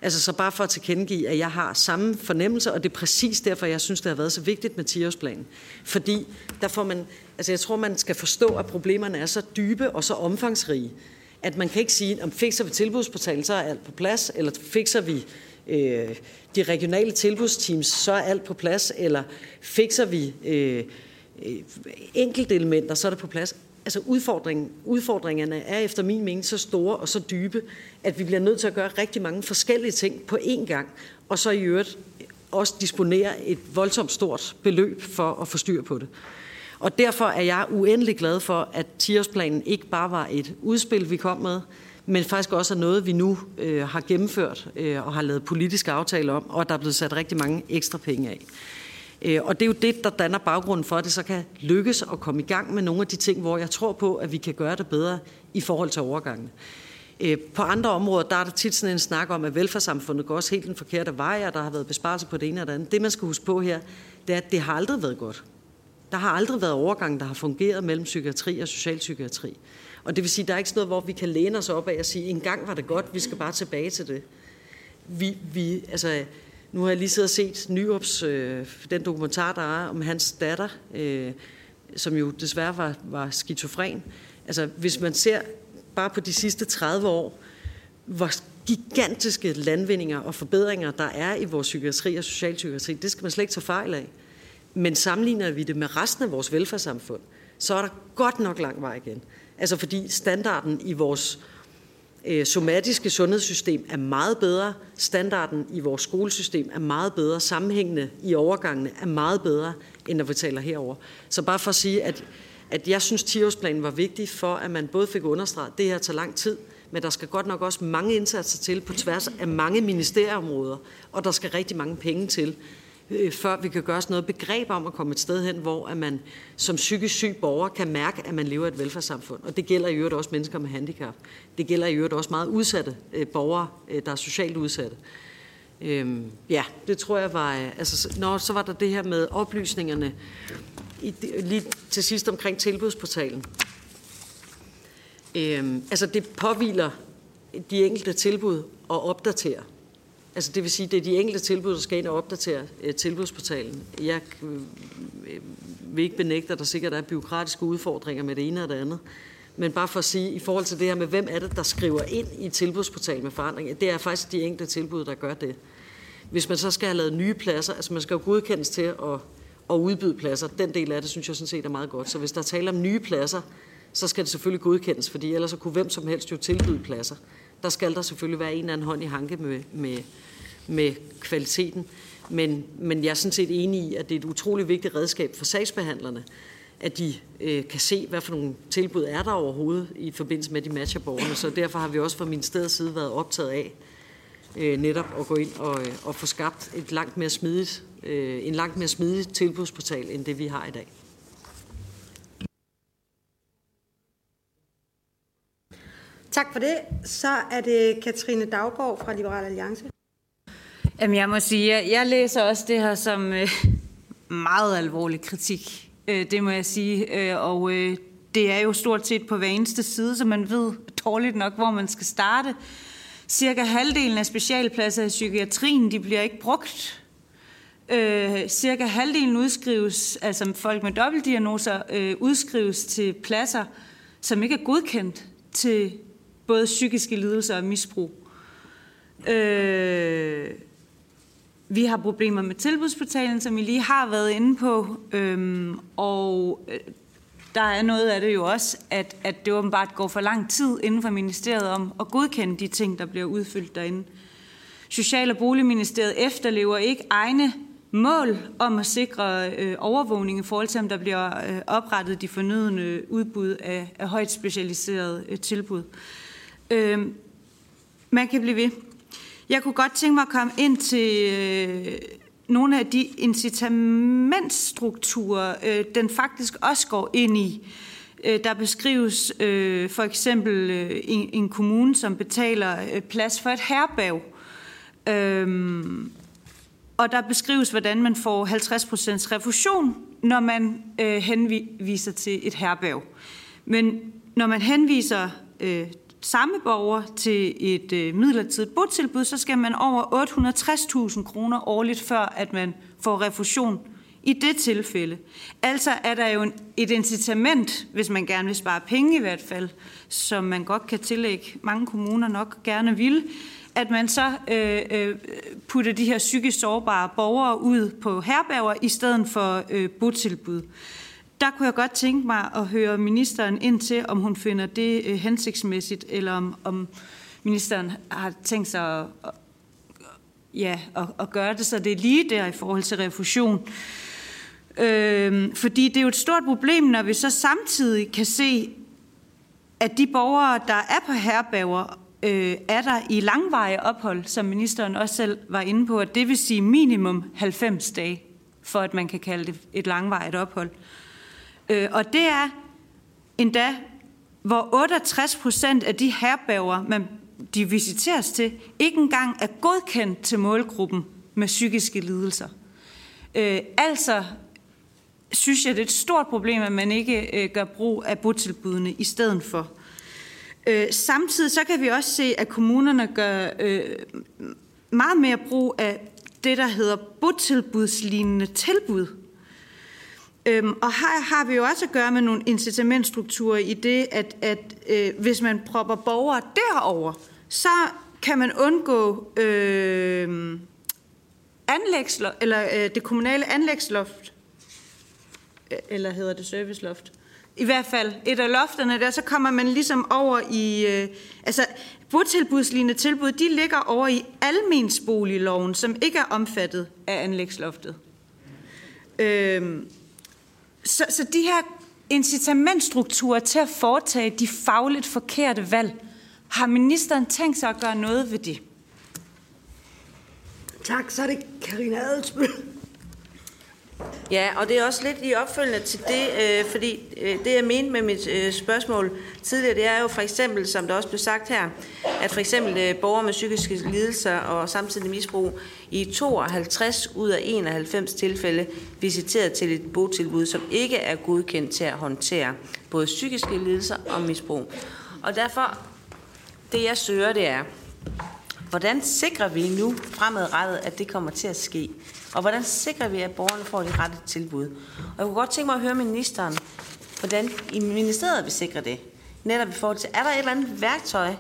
Altså så bare for at tilkendegive, at jeg har samme fornemmelse, og det er præcis derfor, jeg synes, det har været så vigtigt med 10-årsplanen. Fordi der får man, altså jeg tror, man skal forstå, at problemerne er så dybe og så omfangsrige, at man kan ikke sige, om fikser vi tilbudsportalen, så er alt på plads, eller fikser vi øh, de regionale tilbudsteams, så er alt på plads, eller fikser vi øh, enkelte elementer, så er det på plads. Altså udfordringen, udfordringerne er efter min mening så store og så dybe, at vi bliver nødt til at gøre rigtig mange forskellige ting på én gang, og så i øvrigt også disponere et voldsomt stort beløb for at få styr på det. Og derfor er jeg uendelig glad for, at 10-årsplanen ikke bare var et udspil, vi kom med, men faktisk også er noget, vi nu øh, har gennemført øh, og har lavet politiske aftaler om, og der er blevet sat rigtig mange ekstra penge af. Øh, og det er jo det, der danner baggrunden for, at det så kan lykkes at komme i gang med nogle af de ting, hvor jeg tror på, at vi kan gøre det bedre i forhold til overgangen. Øh, på andre områder, der er der tit sådan en snak om, at velfærdssamfundet går også helt den forkerte vej, og der har været besparelser på det ene og det andet. Det, man skal huske på her, det er, at det har aldrig været godt. Der har aldrig været overgang, der har fungeret mellem psykiatri og socialpsykiatri. Og det vil sige, at der er ikke sådan noget, hvor vi kan læne os op af og sige, en gang var det godt, vi skal bare tilbage til det. Vi, vi, altså, nu har jeg lige siddet og set Nyrups, øh, den dokumentar, der er om hans datter, øh, som jo desværre var, var skizofren. Altså, hvis man ser bare på de sidste 30 år, hvor gigantiske landvindinger og forbedringer, der er i vores psykiatri og socialpsykiatri, det skal man slet ikke tage fejl af. Men sammenligner vi det med resten af vores velfærdssamfund, så er der godt nok lang vej igen. Altså fordi standarden i vores øh, somatiske sundhedssystem er meget bedre, standarden i vores skolesystem er meget bedre, sammenhængende i overgangene er meget bedre, end når vi taler herover. Så bare for at sige, at, at jeg synes, 10-årsplanen var vigtig for, at man både fik understreget, at det her tager lang tid, men der skal godt nok også mange indsatser til på tværs af mange ministerieområder, og der skal rigtig mange penge til, øh, før vi kan gøre os noget begreb om at komme et sted hen, hvor at man som psykisk syg borger kan mærke, at man lever i et velfærdssamfund. Og det gælder i øvrigt også mennesker med handicap. Det gælder i øvrigt også meget udsatte øh, borgere, øh, der er socialt udsatte. Øhm, ja, det tror jeg var... Øh, altså, når, så var der det her med oplysningerne i, lige til sidst omkring tilbudsportalen. Øhm, altså, det påviler de enkelte tilbud at opdatere. Altså det vil sige, det er de enkelte tilbud, der skal ind og opdatere øh, tilbudsportalen. Jeg øh, vil ikke benægte, at der sikkert er byråkratiske udfordringer med det ene og det andet. Men bare for at sige, i forhold til det her med, hvem er det, der skriver ind i tilbudsportalen med forandring, det er faktisk de enkelte tilbud, der gør det. Hvis man så skal have lavet nye pladser, altså man skal jo godkendes til at, at udbyde pladser, den del af det synes jeg sådan set er meget godt. Så hvis der taler om nye pladser, så skal det selvfølgelig godkendes, fordi ellers så kunne hvem som helst jo tilbyde pladser. Der skal der selvfølgelig være en eller anden hånd i hanke med, med, med kvaliteten. Men, men jeg er sådan set enig i, at det er et utroligt vigtigt redskab for sagsbehandlerne, at de øh, kan se, hvad for nogle tilbud er der overhovedet i forbindelse med de matcher borgerne. Så derfor har vi også fra min steds side været optaget af øh, netop at gå ind og, øh, og få skabt et langt mere smidigt, øh, en langt mere smidig tilbudsportal, end det vi har i dag. Tak for det. Så er det Katrine Daggaard fra Liberal Alliance. Jamen, jeg må sige, jeg, jeg læser også det her som øh, meget alvorlig kritik. Øh, det må jeg sige. Øh, og øh, det er jo stort set på hver eneste side, så man ved dårligt nok, hvor man skal starte. Cirka halvdelen af specialpladser i psykiatrien, de bliver ikke brugt. Øh, cirka halvdelen udskrives, altså folk med dobbeltdiagnoser, øh, udskrives til pladser, som ikke er godkendt til både psykiske lidelser og misbrug. Øh, vi har problemer med tilbudsportalen, som vi lige har været inde på, øhm, og øh, der er noget af det jo også, at, at det åbenbart går for lang tid inden for ministeriet om at godkende de ting, der bliver udfyldt derinde. Social- og Boligministeriet efterlever ikke egne mål om at sikre øh, overvågning i forhold til, om der bliver øh, oprettet de fornødende udbud af, af højt specialiserede øh, tilbud. Øh, Øhm, man kan blive ved. Jeg kunne godt tænke mig at komme ind til øh, nogle af de incitamentstrukturer, øh, den faktisk også går ind i. Øh, der beskrives øh, for eksempel øh, en, en kommune, som betaler øh, plads for et herberg. Øh, og der beskrives, hvordan man får 50% refusion, når man øh, henviser til et herberg. Men når man henviser øh, samme borger til et øh, midlertidigt botilbud, så skal man over 860.000 kroner årligt, før at man får refusion i det tilfælde. Altså er der jo et incitament, hvis man gerne vil spare penge i hvert fald, som man godt kan tillægge mange kommuner nok gerne vil, at man så øh, øh, putter de her psykisk sårbare borgere ud på herberger i stedet for øh, botilbud. Der kunne jeg godt tænke mig at høre ministeren ind til, om hun finder det øh, hensigtsmæssigt, eller om, om ministeren har tænkt sig at, øh, ja, at, at gøre det, så det er lige der i forhold til refusion. Øh, fordi det er jo et stort problem, når vi så samtidig kan se, at de borgere, der er på herberger, øh, er der i langvarige ophold, som ministeren også selv var inde på, at det vil sige minimum 90 dage, for at man kan kalde det et langvarigt ophold. Øh, Øh, og det er endda, hvor 68 procent af de herberger, man, de visiteres til, ikke engang er godkendt til målgruppen med psykiske lidelser. Øh, altså synes jeg, det er et stort problem, at man ikke øh, gør brug af botilbudene i stedet for. Øh, samtidig så kan vi også se, at kommunerne gør øh, meget mere brug af det, der hedder botilbudslignende tilbud. Øhm, og her har vi jo også at gøre med nogle incitamentstrukturer i det, at, at øh, hvis man propper borgere derover, så kan man undgå øh, anlægslo- eller øh, det kommunale anlægsloft, øh, eller hedder det serviceloft, i hvert fald et af lofterne der, så kommer man ligesom over i, øh, altså botilbudslignende tilbud, de ligger over i almensboligloven, som ikke er omfattet af anlægsloftet. Øh, så, så de her incitamentstrukturer til at foretage de fagligt forkerte valg, har ministeren tænkt sig at gøre noget ved det? Tak, så er det Karina Adelsbøl. Ja, og det er også lidt i opfølgende til det, øh, fordi øh, det jeg mente med mit øh, spørgsmål tidligere, det er jo for eksempel, som der også blev sagt her, at for eksempel øh, borgere med psykiske lidelser og samtidig misbrug i 52 ud af 91 tilfælde visiteret til et botilbud, som ikke er godkendt til at håndtere både psykiske lidelser og misbrug. Og derfor, det jeg søger, det er, hvordan sikrer vi nu fremadrettet, at det kommer til at ske? Og hvordan sikrer vi, at borgerne får de rette tilbud? Og jeg kunne godt tænke mig at høre ministeren, hvordan i ministeriet vil sikre det. Netop i forhold til, er der et eller andet værktøj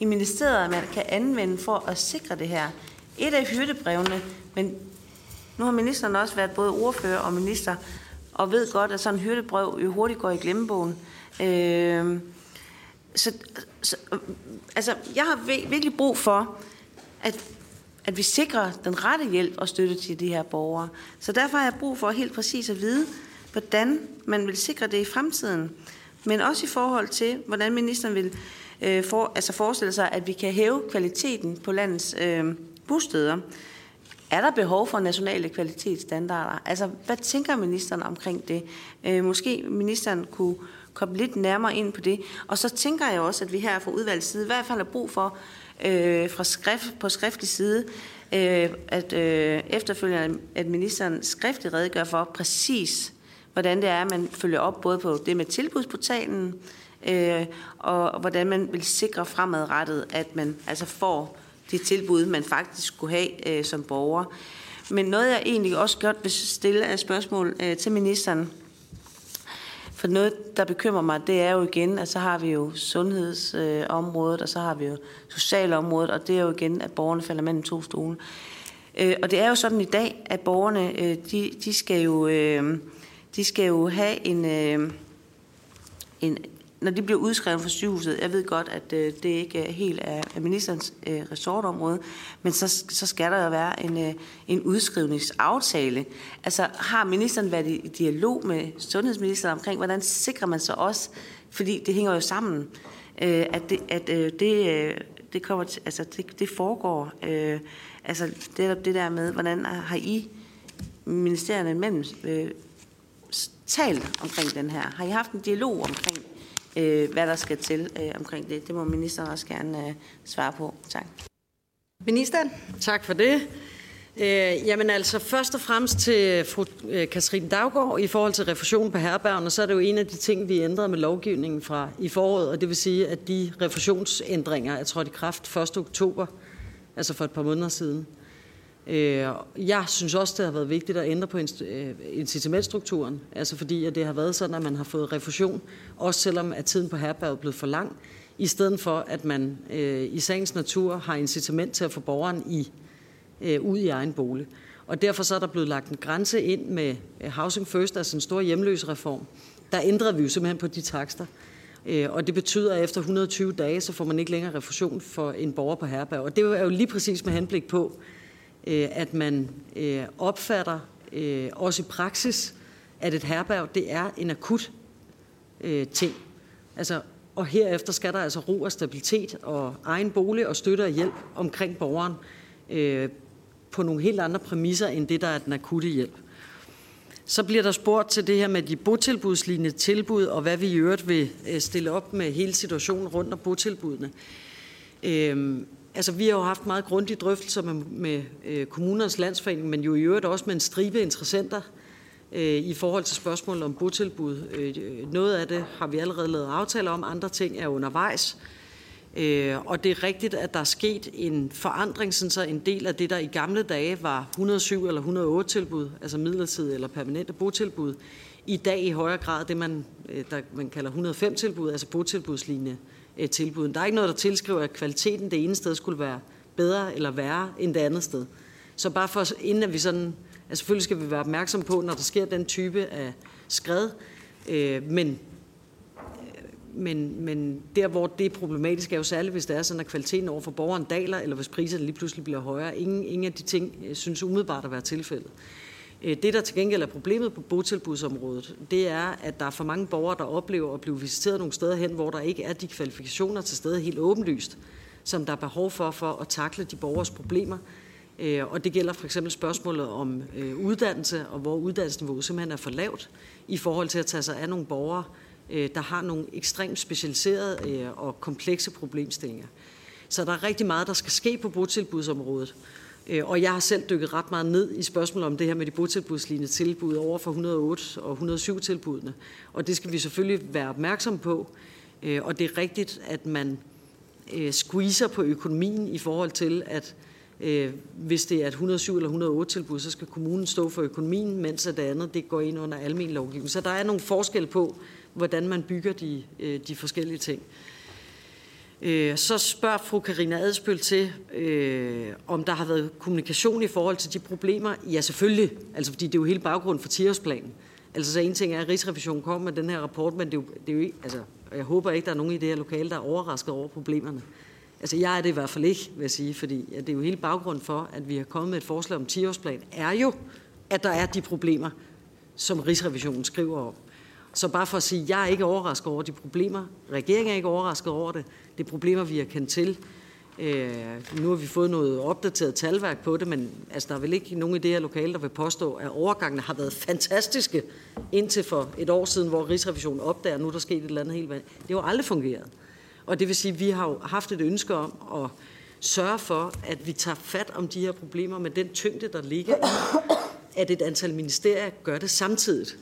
i ministeriet, man kan anvende for at sikre det her? Et af hyrdebrevene, men nu har ministeren også været både ordfører og minister, og ved godt, at sådan en hyrdebrev jo hurtigt går i glemmebogen. Øh, så, så, altså, jeg har virkelig brug for, at at vi sikrer den rette hjælp og støtte til de her borgere. Så derfor har jeg brug for helt præcis at vide, hvordan man vil sikre det i fremtiden. Men også i forhold til, hvordan ministeren vil øh, for, altså forestille sig, at vi kan hæve kvaliteten på landets øh, bosteder. Er der behov for nationale kvalitetsstandarder? Altså, hvad tænker ministeren omkring det? Øh, måske ministeren kunne komme lidt nærmere ind på det. Og så tænker jeg også, at vi her fra udvalgets side i hvert fald har brug for øh, fra skrift, på skriftlig side, øh, at øh, efterfølgende, at ministeren skriftligt redegør for præcis, hvordan det er, at man følger op både på det med tilbudsportalen, øh, og hvordan man vil sikre fremadrettet, at man altså får de tilbud, man faktisk skulle have øh, som borger. Men noget, jeg egentlig også godt vil stille af spørgsmål øh, til ministeren, for noget, der bekymrer mig, det er jo igen, at så har vi jo sundhedsområdet, og så har vi jo socialområdet, og det er jo igen, at borgerne falder mellem to stole. Øh, og det er jo sådan i dag, at borgerne, øh, de, de skal jo... Øh, de skal jo have en, en når de bliver udskrevet fra sygehuset, jeg ved godt, at øh, det ikke er helt af, ministerens øh, resortområde, men så, så skal der jo være en, øh, en udskrivningsaftale. Altså har ministeren været i, dialog med sundhedsministeren omkring, hvordan sikrer man så også, fordi det hænger jo sammen, øh, at, det, at øh, det, øh, det, kommer til, altså det, det foregår. Øh, altså det, det der med, hvordan har I ministerierne imellem øh, talt omkring den her? Har I haft en dialog omkring øh, hvad der skal til øh, omkring det. Det må ministeren også gerne øh, svare på. Tak. Ministeren? Tak for det. Øh, jamen altså, først og fremmest til fru øh, Katrine Daggaard i forhold til refusion på herbergerne, så er det jo en af de ting, vi ændrede med lovgivningen fra i foråret, og det vil sige, at de refusionsændringer er trådt i kraft 1. oktober, altså for et par måneder siden. Øh, jeg synes også, det har været vigtigt at ændre på øh, incitamentstrukturen, altså fordi at det har været sådan, at man har fået refusion, også selvom at tiden på herberget er blevet for lang, i stedet for at man øh, i sagens natur har incitament til at få borgeren i, ud i egen bolig. Og derfor så er der blevet lagt en grænse ind med Housing First, altså en stor hjemløsreform. Der ændrede vi jo simpelthen på de takster. Og det betyder, at efter 120 dage, så får man ikke længere refusion for en borger på herberg. Og det er jo lige præcis med henblik på, Øh, at man øh, opfatter, øh, også i praksis, at et herberg det er en akut ting. Altså, og herefter skal der altså ro og stabilitet og egen bolig og støtte og hjælp omkring borgeren øh, på nogle helt andre præmisser end det, der er den akutte hjælp. Så bliver der spurgt til det her med de botilbudslignende tilbud, og hvad vi i øvrigt vil stille op med hele situationen rundt om botilbudene. Øh, Altså, vi har jo haft meget grundige drøftelser med, med øh, kommunernes landsforening, men jo i øvrigt også med en stribe interessenter øh, i forhold til spørgsmålet om botilbud. Øh, noget af det har vi allerede lavet aftaler om, andre ting er undervejs. Øh, og det er rigtigt, at der er sket en forandring, sådan så en del af det, der i gamle dage var 107 eller 108 tilbud, altså midlertidige eller permanente botilbud, i dag i højere grad det, man, øh, der, man kalder 105 tilbud, altså botilbudslignende øh, tilbud. Der er ikke noget, der tilskriver, at kvaliteten det ene sted skulle være bedre eller værre end det andet sted. Så bare for, inden at vi sådan, altså selvfølgelig skal vi være opmærksom på, når der sker den type af skred, øh, men, øh, men, men der, hvor det er problematisk, er jo særligt, hvis det er sådan, at kvaliteten over for borgeren daler, eller hvis priserne lige pludselig bliver højere. Ingen, ingen af de ting øh, synes umiddelbart at være tilfældet. Øh, det, der til gengæld er problemet på botilbudsområdet, det er, at der er for mange borgere, der oplever at blive visiteret nogle steder hen, hvor der ikke er de kvalifikationer til stede helt åbenlyst, som der er behov for for at takle de borgers problemer. Øh, og det gælder for eksempel spørgsmålet om øh, uddannelse, og hvor uddannelsesniveauet simpelthen er for lavt i forhold til at tage sig af nogle borgere, der har nogle ekstremt specialiserede og komplekse problemstillinger. Så der er rigtig meget, der skal ske på botilbudsområdet. Øh, og jeg har selv dykket ret meget ned i spørgsmålet om det her med de botilbudslignende tilbud over for 108 og 107 tilbudene. Og det skal vi selvfølgelig være opmærksom på. Øh, og det er rigtigt, at man øh, squeezer på økonomien i forhold til, at øh, hvis det er et 107 eller 108 tilbud, så skal kommunen stå for økonomien, mens det andet det går ind under almen lovgivning. Så der er nogle forskel på, hvordan man bygger de, de forskellige ting. Øh, så spørger fru Karina Adspøl til, øh, om der har været kommunikation i forhold til de problemer. Ja, selvfølgelig, altså fordi det er jo hele baggrunden for 10-årsplanen. Altså så en ting er, at Rigsrevisionen kom med den her rapport, men det er jo, det er jo ikke, altså, jeg håber ikke, der er nogen i det her lokale, der er overrasket over problemerne. Altså jeg er det i hvert fald ikke, vil jeg sige, fordi ja, det er jo hele baggrunden for, at vi har kommet med et forslag om 10-årsplan, er jo, at der er de problemer, som Rigsrevisionen skriver om. Så bare for at sige, at jeg er ikke overrasket over de problemer. Regeringen er ikke overrasket over det. Det er problemer, vi har kendt til. Øh, nu har vi fået noget opdateret talværk på det, men altså, der er vel ikke nogen i det her lokale, der vil påstå, at overgangene har været fantastiske indtil for et år siden, hvor Rigsrevisionen opdager, at nu er der sket et eller andet helt vandt. Det har jo aldrig fungeret. Og det vil sige, at vi har jo haft et ønske om at sørge for, at vi tager fat om de her problemer med den tyngde, der ligger i, at et antal ministerier gør det samtidigt.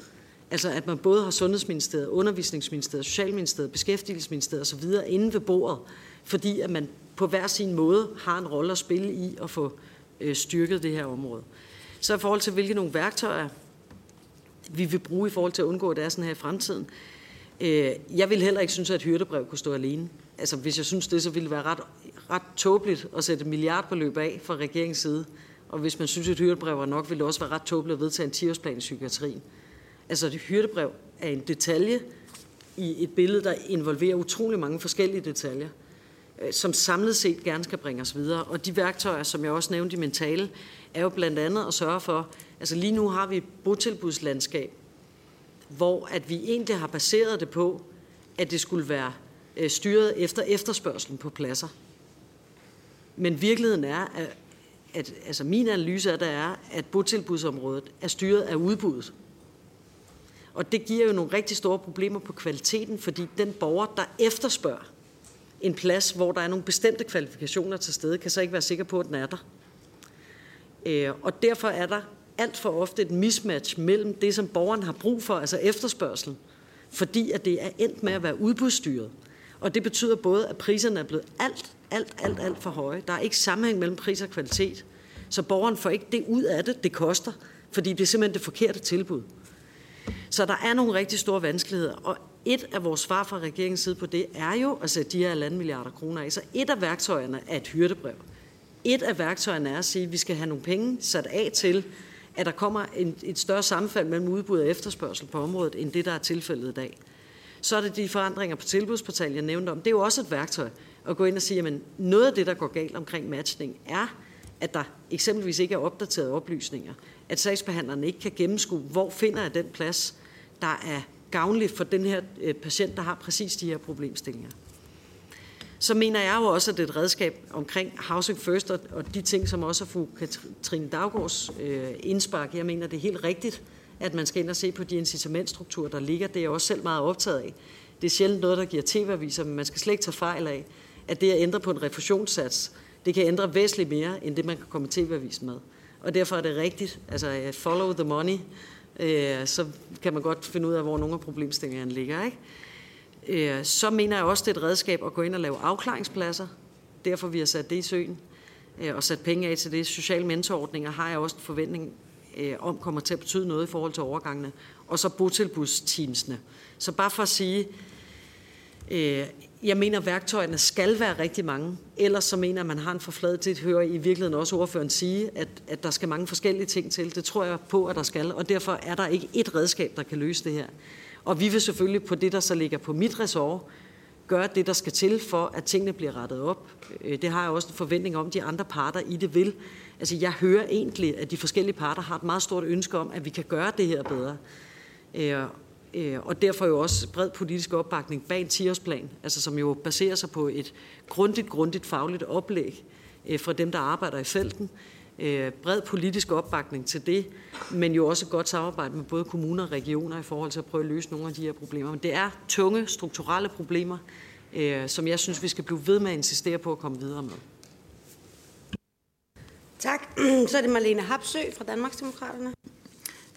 Altså at man både har Sundhedsministeriet, Undervisningsministeriet, Socialministeriet, Beskæftigelsesministeriet osv. inde ved bordet, fordi at man på hver sin måde har en rolle at spille i at få øh, styrket det her område. Så i forhold til, hvilke nogle værktøjer vi vil bruge i forhold til at undgå, at det er sådan her i fremtiden. Øh, jeg vil heller ikke synes, at et hyrdebrev kunne stå alene. Altså, hvis jeg synes det, så ville det være ret, ret tåbeligt at sætte et milliardbeløb af fra regeringens side. Og hvis man synes, at et hyrdebrev var nok, ville det også være ret tåbeligt at vedtage en 10-årsplan i psykiatrien. Altså et hyrdebrev er en detalje i et billede, der involverer utrolig mange forskellige detaljer, øh, som samlet set gerne skal bringe os videre. Og de værktøjer, som jeg også nævnte i min tale, er jo blandt andet at sørge for, altså lige nu har vi et botilbudslandskab, hvor at vi egentlig har baseret det på, at det skulle være øh, styret efter efterspørgselen på pladser. Men virkeligheden er, at, at altså min analyse af det er, at botilbudsområdet er styret af udbuddet. Og det giver jo nogle rigtig store problemer på kvaliteten, fordi den borger, der efterspørger en plads, hvor der er nogle bestemte kvalifikationer til stede, kan så ikke være sikker på, at den er der. Øh, og derfor er der alt for ofte et mismatch mellem det, som borgeren har brug for, altså efterspørgsel, fordi at det er endt med at være udbudsstyret. Og det betyder både, at priserne er blevet alt, alt, alt, alt for høje. Der er ikke sammenhæng mellem pris og kvalitet. Så borgeren får ikke det ud af det, det koster, fordi det er simpelthen det forkerte tilbud. Så der er nogle rigtig store vanskeligheder, og et af vores svar fra regeringens side på det er jo at sætte de her land milliarder kroner af. Så et af værktøjerne er et hyrdebrev. Et af værktøjerne er at sige, at vi skal have nogle penge sat af til, at der kommer en, et større sammenfald mellem udbud og efterspørgsel på området, end det, der er tilfældet i dag. Så er det de forandringer på tilbudsportalen, jeg nævnte om. Det er jo også et værktøj at gå ind og sige, at noget af det, der går galt omkring matchning, er, at der eksempelvis ikke er opdaterede oplysninger. At sagsbehandlerne ikke kan gennemskue, hvor finder jeg den plads, der er gavnlig for den her øh, patient, der har præcis de her problemstillinger. Så mener jeg jo også, at det er et redskab omkring Housing First og, de ting, som også er fru Katrine Daggaards øh, indspark. Jeg mener, det er helt rigtigt, at man skal ind og se på de incitamentstrukturer, der ligger. Det er jeg også selv meget optaget af. Det er sjældent noget, der giver tv-aviser, men man skal slet ikke tage fejl af, at det at ændre på en refusionssats, det kan ændre væsentligt mere, end det man kan komme tv-avisen med. Og derfor er det rigtigt, altså øh, follow the money, øh, så kan man godt finde ud af, hvor nogle af problemstillingerne ligger. Ikke? Øh, så mener jeg også, det er et redskab at gå ind og lave afklaringspladser. Derfor vi har sat det i søen øh, og sat penge af til det. Sociale mentorordninger har jeg også en forventning øh, om kommer til at betyde noget i forhold til overgangene. Og så botilbudsteamsene. Så bare for at sige, øh, jeg mener, at værktøjerne skal være rigtig mange. Ellers så mener jeg, at man har en forfladet til at høre i virkeligheden også ordføreren sige, at, at der skal mange forskellige ting til. Det tror jeg på, at der skal. Og derfor er der ikke et redskab, der kan løse det her. Og vi vil selvfølgelig på det, der så ligger på mit ressort, gøre det, der skal til for, at tingene bliver rettet op. Øh, det har jeg også en forventning om, de andre parter i det vil. Altså, jeg hører egentlig, at de forskellige parter har et meget stort ønske om, at vi kan gøre det her bedre. Øh, Øh, og derfor jo også bred politisk opbakning bag en 10-årsplan, altså som jo baserer sig på et grundigt, grundigt fagligt oplæg øh, fra dem, der arbejder i felten. Øh, bred politisk opbakning til det, men jo også et godt samarbejde med både kommuner og regioner i forhold til at prøve at løse nogle af de her problemer. Men det er tunge, strukturelle problemer, som jeg synes, vi skal blive ved med at insistere på at komme videre med. Tak. [CLEARS THROAT] Så er det Marlene Hapsø fra Danmarksdemokraterne.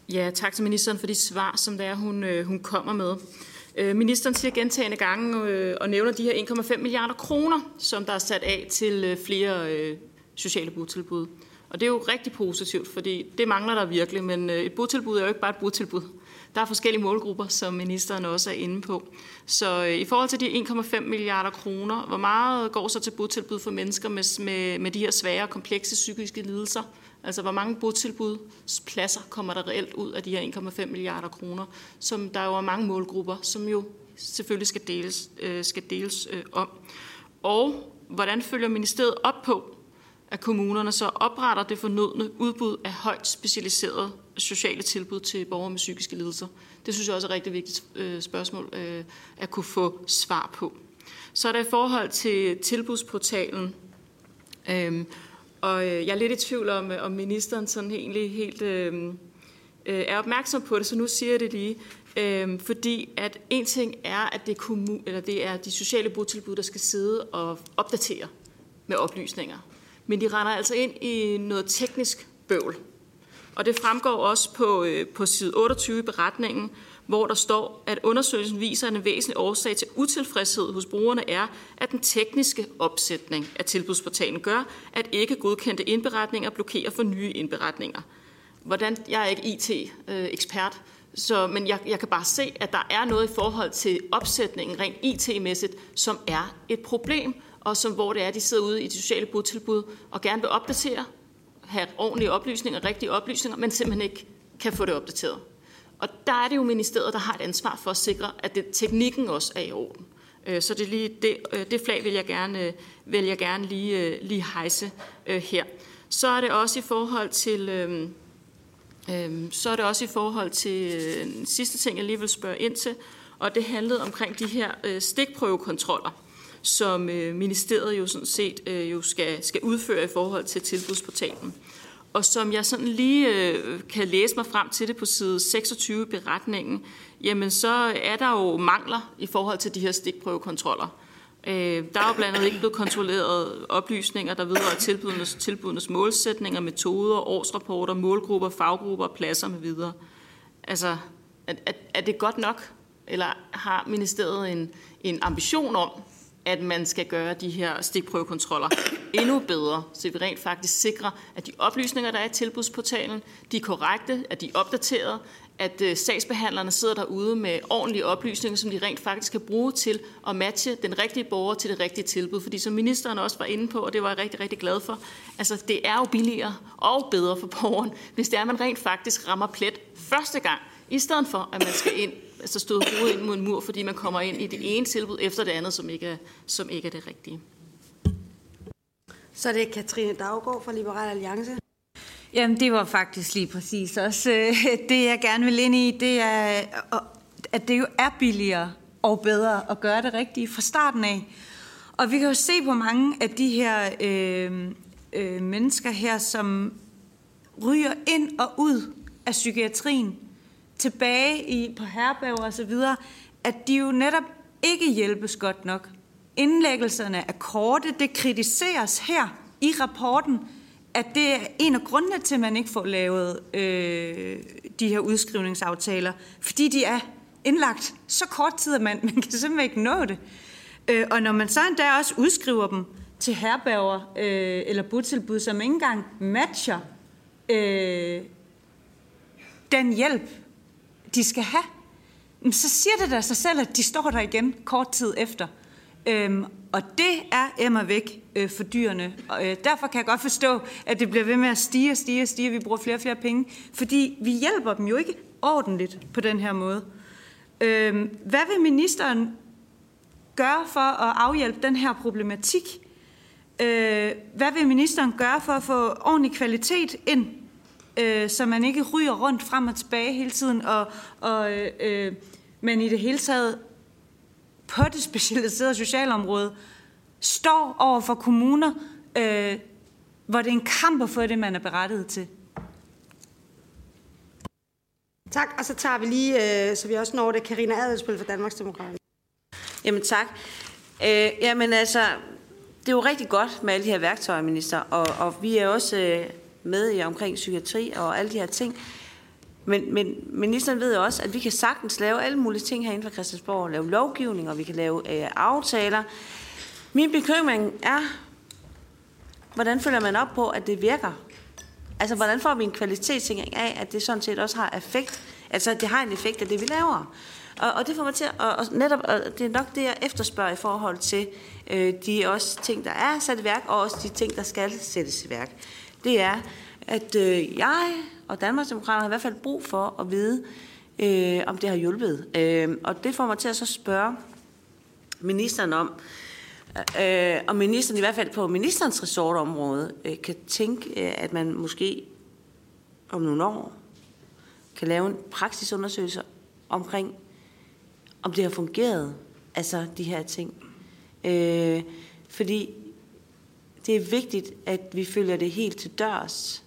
Ja, tak til ministeren for de svar, som det er, hun, øh, hun kommer med. Øh, ministeren siger gentagende gange øh, og nævner de her 1,5 milliarder kroner, som der er sat af til flere sociale botilbud. Og det er jo rigtig positivt, fordi det mangler der virkelig, men et botilbud er jo ikke bare et botilbud. Der er forskellige målgrupper, som ministeren også er inde på. Så i forhold til de 1,5 milliarder kroner, hvor meget går så til botilbud for mennesker med, med, med de her svære og komplekse psykiske lidelser? Altså, hvor mange botilbudspladser kommer der reelt ud af de her 1,5 milliarder kroner, som der jo er mange målgrupper, som jo selvfølgelig skal deles, øh, skal deles øh, om. Og hvordan følger ministeriet op på, at kommunerne så opretter det fornødne udbud af højt specialiserede sociale tilbud til borgere med psykiske lidelser. Det synes jeg også er et rigtig vigtigt øh, spørgsmål øh, at kunne få svar på. Så er der i forhold til tilbudsportalen, øhm, og øh, jeg er lidt i tvivl om, øh, om ministeren sådan egentlig helt øh, øh, er opmærksom på det, så nu siger jeg det lige. Øh, fordi at en ting er, at det er, kommun, eller det er de sociale botilbud, der skal sidde og opdatere med oplysninger men de render altså ind i noget teknisk bøvl. Og det fremgår også på, øh, på side 28 i beretningen, hvor der står, at undersøgelsen viser, at en væsentlig årsag til utilfredshed hos brugerne er, at den tekniske opsætning af tilbudsportalen gør, at ikke godkendte indberetninger blokerer for nye indberetninger. Hvordan, jeg er ikke IT-ekspert, så, men jeg, jeg kan bare se, at der er noget i forhold til opsætningen rent IT-mæssigt, som er et problem, og som, hvor det er, de sidder ude i de sociale botilbud og gerne vil opdatere, have ordentlige oplysninger, rigtige oplysninger, men simpelthen ikke kan få det opdateret. Og der er det jo ministeriet, der har et ansvar for at sikre, at det, teknikken også er i orden. Øh, så det, lige, det, øh, det flag vil jeg gerne, øh, vil jeg gerne lige, lige hejse her. Så er det også i forhold til... så er det også i forhold til den sidste ting, jeg lige vil spørge ind til, og det handlede omkring de her stikprøvekontroller, som ministeriet jo sådan set jo skal, skal udføre i forhold til tilbudsportalen. Og som jeg sådan lige øh, kan læse mig frem til det på side 26 i beretningen, jamen så er der jo mangler i forhold til de her stikprøvekontroller. Øh, der er jo blandt andet ikke blevet kontrolleret oplysninger, der vedrører tilbudenes, tilbudenes målsætninger, metoder, årsrapporter, målgrupper, faggrupper, pladser med videre. Altså, er, er, er det godt nok? Eller har ministeriet en, en ambition om, at man skal gøre de her stikprøvekontroller endnu bedre, så vi rent faktisk sikrer, at de oplysninger, der er i tilbudsportalen, de er korrekte, at de er opdateret, at øh, sagsbehandlerne sidder derude med ordentlige oplysninger, som de rent faktisk kan bruge til at matche den rigtige borger til det rigtige tilbud. Fordi som ministeren også var inde på, og det var jeg rigtig, rigtig glad for, altså det er jo billigere og bedre for borgeren, hvis det er, at man rent faktisk rammer plet første gang, i stedet for, at man skal ind altså støde hovedet ind mod en mur, fordi man kommer ind i det ene tilbud efter det andet, som ikke er, som ikke er det rigtige. Så det er Katrine Daggaard fra Liberal Alliance. Jamen, det var faktisk lige præcis også øh, [LAUGHS] det, jeg gerne vil ind i, det er, at det jo er billigere og bedre at gøre det rigtige fra starten af. Og vi kan jo se på mange af de her øh, øh, mennesker her, som ryger ind og ud af psykiatrien, tilbage i, på herberger og så videre, at de jo netop ikke hjælpes godt nok. Indlæggelserne er korte. Det kritiseres her i rapporten, at det er en af grundene til, at man ikke får lavet øh, de her udskrivningsaftaler, fordi de er indlagt så kort tid, at man, man kan simpelthen ikke nå det. Øh, og når man så endda også udskriver dem til herberger øh, eller botilbud, som ikke engang matcher øh, den hjælp, de skal have, så siger det da sig selv, at de står der igen kort tid efter. Øhm, og det er Emma væk øh, for dyrene. Og, øh, derfor kan jeg godt forstå, at det bliver ved med at stige og stige og stige, vi bruger flere og flere penge. Fordi vi hjælper dem jo ikke ordentligt på den her måde. Øhm, hvad vil ministeren gøre for at afhjælpe den her problematik? Øh, hvad vil ministeren gøre for at få ordentlig kvalitet ind øh, så man ikke ryger rundt frem og tilbage hele tiden, og, og øh, men i det hele taget på det specialiserede socialområde står over for kommuner, øh, hvor det er en kamp at få det, man er berettiget til. Tak, og så tager vi lige, øh, så vi også når det, Karina Adelsbøl fra Danmarks Demokrater. Jamen tak. Øh, jamen altså, det er jo rigtig godt med alle de her værktøjer, minister, og, og vi er også øh, med i omkring psykiatri og alle de her ting. Men, men ministeren ved jo også, at vi kan sagtens lave alle mulige ting herinde fra Christiansborg. Lave lovgivning, og vi kan lave øh, aftaler. Min bekymring er, hvordan følger man op på, at det virker? Altså, hvordan får vi en kvalitetssikring af, at det sådan set også har effekt? Altså, at det har en effekt af det, vi laver. Og, og det får mig til at, og netop, og det er nok det, jeg efterspørger i forhold til øh, Øh, de også ting, der er sat i værk, og også de ting, der skal sættes i værk det er, at øh, jeg og Danmarksdemokraterne har i hvert fald brug for at vide, øh, om det har hjulpet. Øh, og det får mig til at så spørge ministeren om, øh, om ministeren i hvert fald på ministerens resortområde øh, kan tænke, øh, at man måske om nogle år kan lave en praksisundersøgelse omkring, om det har fungeret, altså de her ting. Øh, fordi det er vigtigt, at vi følger det helt til dørs,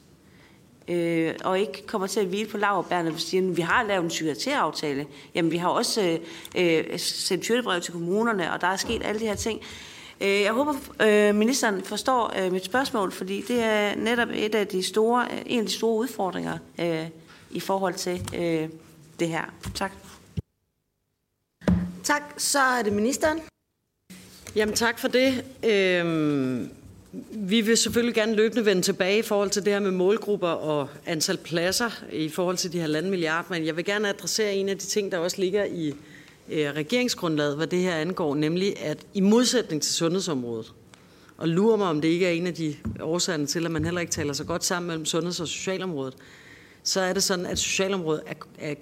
øh, og ikke kommer til at hvile på laverbærene, hvis vi har lavet en psykiatriaftale. Jamen, vi har også øh, sendt tyrdebrev til kommunerne, og der er sket alle de her ting. Øh, jeg håber, øh, ministeren forstår øh, mit spørgsmål, fordi det er netop et af de store, øh, en af de store udfordringer øh, i forhold til øh, det her. Tak. Tak. Så er det ministeren. Jamen tak for det. Øhm vi vil selvfølgelig gerne løbende vende tilbage i forhold til det her med målgrupper og antal pladser i forhold til de halvanden milliard, men jeg vil gerne adressere en af de ting, der også ligger i øh, regeringsgrundlaget, hvad det her angår, nemlig at i modsætning til sundhedsområdet, og lurer mig, om det ikke er en af de årsager til, at man heller ikke taler så godt sammen mellem sundheds- og socialområdet, så er det sådan, at socialområdet er, er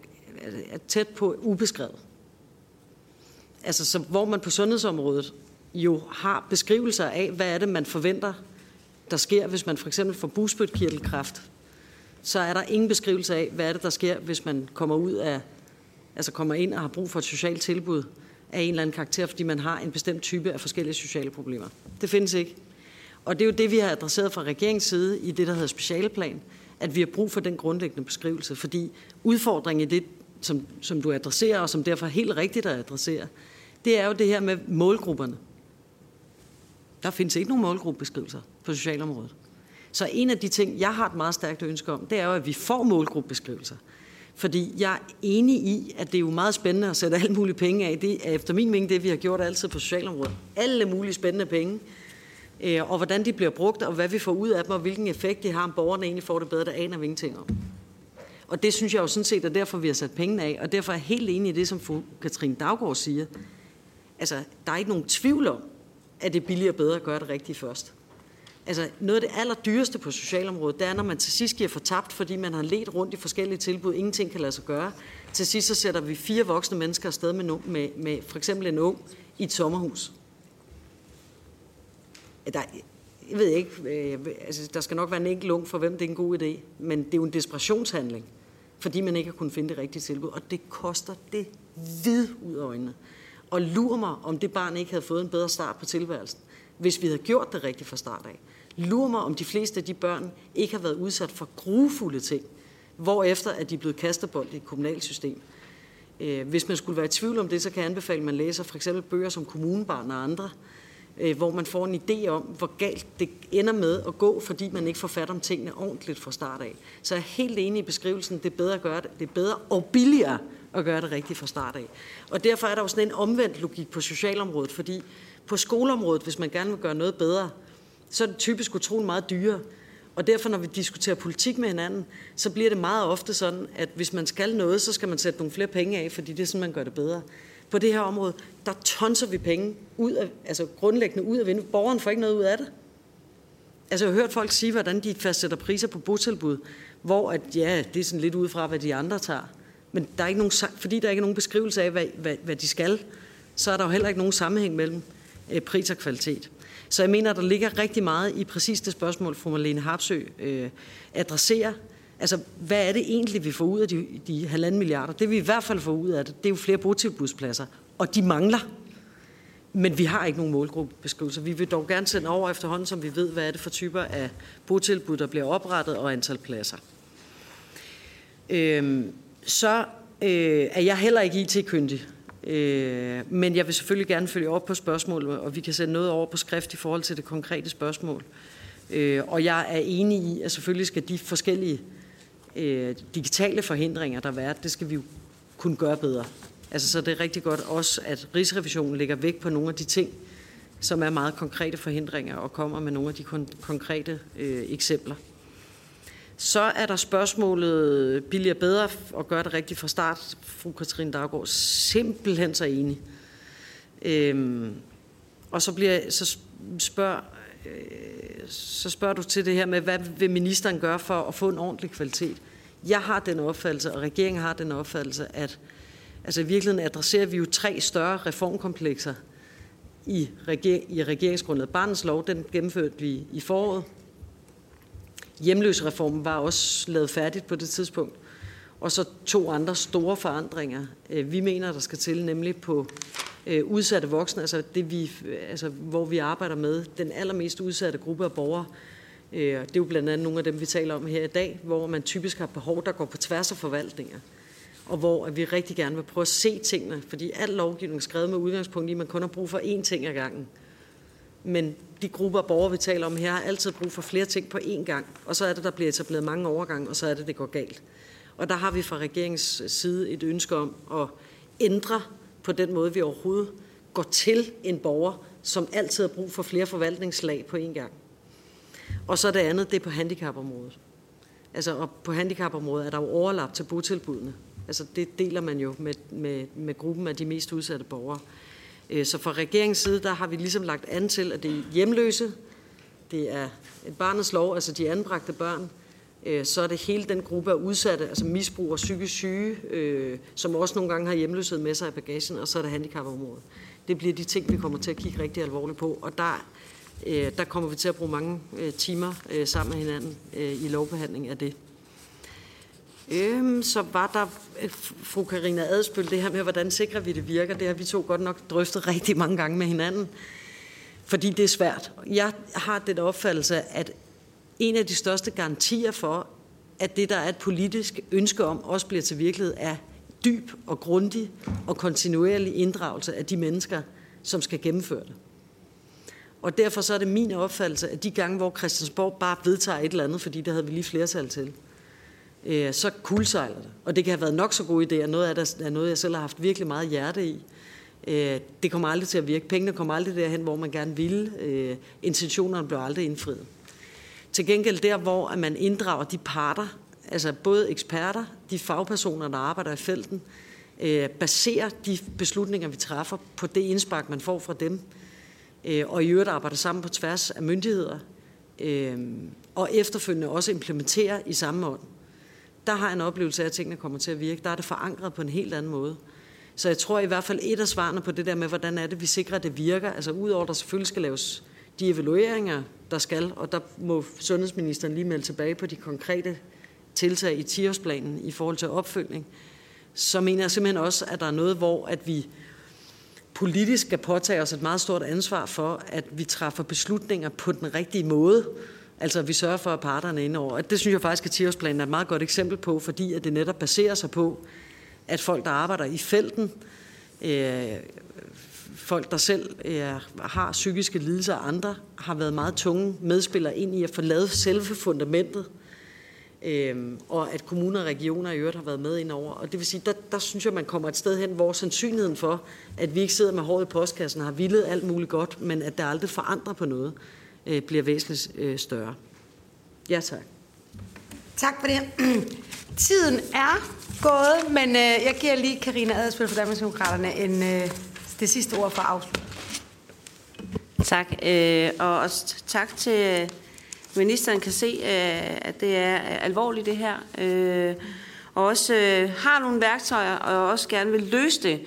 er tæt på ubeskrevet. Altså, så hvor man på sundhedsområdet jo har beskrivelser af, hvad er det, man forventer, der sker, hvis man for eksempel får busbødkirtelkræft, så er der ingen beskrivelse af, hvad er det, der sker, hvis man kommer ud af, altså kommer ind og har brug for et socialt tilbud af en eller anden karakter, fordi man har en bestemt type af forskellige sociale problemer. Det findes ikke. Og det er jo det, vi har adresseret fra regeringens side i det, der hedder specialeplan, at vi har brug for den grundlæggende beskrivelse, fordi udfordringen i det, som, som du adresserer, og som derfor helt rigtigt at adressere, det er jo det her med målgrupperne. Der findes ikke nogen målgruppebeskrivelser på socialområdet. Så en af de ting, jeg har et meget stærkt ønske om, det er jo, at vi får målgruppebeskrivelser. Fordi jeg er enig i, at det er jo meget spændende at sætte alle mulige penge af. Det er efter min mening det, vi har gjort altid på socialområdet. Alle mulige spændende penge. Øh, og hvordan de bliver brugt, og hvad vi får ud af dem, og hvilken effekt de har, om borgerne egentlig får det bedre, der aner vi ingenting om. Og det synes jeg jo sådan set er derfor, vi har sat pengene af. Og derfor er jeg helt enig i det, som fru Katrine Daggaard siger. Altså, der er ikke nogen tvivl om, at det er billigere og bedre at gøre det rigtigt først. Altså, noget af det allerdyreste på socialområdet, det er, når man til sidst giver fortabt, fordi man har let rundt i forskellige tilbud, ingenting kan lade sig gøre. Til sidst så sætter vi fire voksne mennesker afsted med, med, med for eksempel en ung i et sommerhus. Der, jeg ved ikke, øh, altså, der skal nok være en enkelt ung, for hvem det er en god idé, men det er jo en desperationshandling, fordi man ikke har kunnet finde det rigtige tilbud, og det koster det vid ud af øjnene. Og lur mig, om det barn ikke havde fået en bedre start på tilværelsen, hvis vi havde gjort det rigtigt fra start af. Lur mig, om de fleste af de børn ikke har været udsat for grufulde ting, hvorefter at de er blevet kastebold i et kommunalt system. Øh, hvis man skulle være i tvivl om det, så kan jeg anbefale, at man læser for eksempel bøger som Kommunebarn og andre, øh, hvor man får en idé om, hvor galt det ender med at gå, fordi man ikke får fat om tingene ordentligt fra start af. Så jeg er helt enig i beskrivelsen, det er bedre at gøre det, det er bedre og billigere at gøre det rigtigt fra start af. Og derfor er der jo sådan en omvendt logik på socialområdet, fordi på skoleområdet, hvis man gerne vil gøre noget bedre, så er det typisk utrolig meget dyrere. Og derfor, når vi diskuterer politik med hinanden, så bliver det meget ofte sådan, at hvis man skal noget, så skal man sætte nogle flere penge af, fordi det er sådan, man gør det bedre. På det her område, der tonser vi penge ud af, altså grundlæggende ud af vinduet. Borgeren får ikke noget ud af det. Altså, jeg har hørt folk sige, hvordan de fastsætter priser på botilbud, hvor at, ja, det er sådan lidt ud fra, hvad de andre tager. Men der er ikke nogen, fordi der ikke er nogen beskrivelse af, hvad, hvad, hvad de skal, så er der jo heller ikke nogen sammenhæng mellem øh, pris og kvalitet. Så jeg mener, at der ligger rigtig meget i præcis det spørgsmål, fru Marlene Harpsø øh, adresserer. Altså, hvad er det egentlig, vi får ud af de, de halvanden milliarder? Det vi i hvert fald får ud af det, det er jo flere botilbudspladser. Og de mangler. Men vi har ikke nogen målgruppebeskrivelse. Vi vil dog gerne sende over efterhånden, som vi ved, hvad er det for typer af botilbud, der bliver oprettet, og antal pladser. Øhm, så øh, er jeg heller ikke IT-kyndig. Øh, men jeg vil selvfølgelig gerne følge op på spørgsmålet, og vi kan sende noget over på skrift i forhold til det konkrete spørgsmål. Øh, og jeg er enig i, at selvfølgelig skal de forskellige øh, digitale forhindringer, der er, det skal vi jo kunne gøre bedre. Altså, så det er rigtig godt også, at Rigsrevisionen lægger vægt på nogle af de ting, som er meget konkrete forhindringer, og kommer med nogle af de kon- konkrete øh, eksempler. Så er der spørgsmålet, billigere bedre at gøre det rigtigt fra start. Fru Katrine Daggaard simpelthen så enig. Øhm, og så, bliver, så, spørger, øh, så spørger du til det her med, hvad vil ministeren gøre for at få en ordentlig kvalitet? Jeg har den opfattelse, og regeringen har den opfattelse, at altså i virkeligheden adresserer vi jo tre større reformkomplekser i, reger, i regeringsgrundet. Barnets lov, den gennemførte vi i foråret. Hjemløsreformen var også lavet færdigt på det tidspunkt. Og så to andre store forandringer, øh, vi mener, der skal til, nemlig på øh, udsatte voksne, altså det vi, altså, hvor vi arbejder med den allermest udsatte gruppe af borgere. Øh, det er jo blandt andet nogle af dem, vi taler om her i dag, hvor man typisk har behov, der går på tværs af forvaltninger. Og hvor vi rigtig gerne vil prøve at se tingene, fordi al lovgivning er skrevet med udgangspunkt i, at man kun har brug for én ting ad gangen. Men de grupper af borgere, vi taler om her, har altid brug for flere ting på én gang. Og så er det, der bliver etableret mange overgange, og så er det, det går galt. Og der har vi fra regeringens side et ønske om at ændre på den måde, vi overhovedet går til en borger, som altid har brug for flere forvaltningslag på én gang. Og så det andet, det er på handicapområdet. Altså, og på handicapområdet er der jo overlap til botilbudene. Altså, det deler man jo med, med, med gruppen af de mest udsatte borgere. Øh, så fra regeringens side, der har vi ligesom lagt an til, at det er hjemløse, det er et barnets lov, altså de anbragte børn, øh, så er det hele den gruppe af udsatte, altså misbrug og psykisk syge, øh, som også nogle gange har hjemløshed med sig i bagagen, og så er det handicapområdet. Det bliver de ting, vi kommer til at kigge rigtig alvorligt på, og der, øh, der kommer vi til at bruge mange øh, timer øh, sammen med hinanden øh, i lovbehandling af det. Øhm, så var der øh, fru Karina Adspøl, det her med, hvordan sikrer vi det virker. Det har vi to godt nok drøftet [LAUGHS] rigtig mange gange med hinanden, fordi det er svært. Jeg har den opfattelse, at en af de største garantier for, at det, der er et politisk ønske om, også bliver til virkelighed, er dyb og grundig og kontinuerlig inddragelse af de mennesker, som skal gennemføre det. Og derfor så er det min opfattelse, at de gange, hvor Christiansborg bare vedtager et eller andet, fordi der havde vi lige flertal til, øh, så kulsejler det. Og det kan have været nok så gode idéer. Noget af det er noget, jeg selv har haft virkelig meget hjerte i. Øh, det kommer aldrig til at virke. Pengene kommer aldrig derhen, hvor man gerne ville. Øh, intentionerne bliver aldrig indfriet. Til gengæld der, hvor at man inddrager de parter, altså både eksperter, de fagpersoner, der arbejder i felten, øh, baserer de beslutninger, vi træffer, på det indspark, man får fra dem, øh, og i øvrigt arbejder sammen på tværs af myndigheder, øh, og efterfølgende også implementerer i samme ånd. Der har jeg en oplevelse af, at tingene kommer til at virke. Der er det forankret på en helt anden måde. Så jeg tror i hvert fald et af svarene på det der med, hvordan er det, vi sikrer, at det virker. Altså udover, at der selvfølgelig skal laves de evalueringer, der skal, og der må sundhedsministeren lige melde tilbage på de konkrete tiltag i 10-årsplanen i forhold til opfølgning, så mener jeg simpelthen også, at der er noget, hvor at vi politisk skal påtage os et meget stort ansvar for, at vi træffer beslutninger på den rigtige måde. Altså at vi sørger for, at parterne er indover. Og det synes jeg faktisk, at 10-årsplanen er et meget godt eksempel på, fordi at det netop baserer sig på, at folk, der arbejder i felten, øh, folk, der selv øh, har psykiske lidelser og andre, har været meget tunge medspillere ind i at få lavet selve fundamentet. Øh, og at kommuner og regioner i øvrigt har været med ind over. Og det vil sige, der, der synes jeg, man kommer et sted hen, hvor sandsynligheden for, at vi ikke sidder med håret i postkassen og har villet alt muligt godt, men at der aldrig forandrer på noget, øh, bliver væsentligt øh, større. Ja, tak. Tak for det. [CLEARS THROAT] Tiden er gået, men øh, jeg giver lige Karina Adspil fra Danmarksdemokraterne en, øh, det sidste ord for afslut. Tak, øh, og også tak til ministeren kan se, øh, at det er alvorligt det her, øh, og også øh, har nogle værktøjer, og også gerne vil løse det.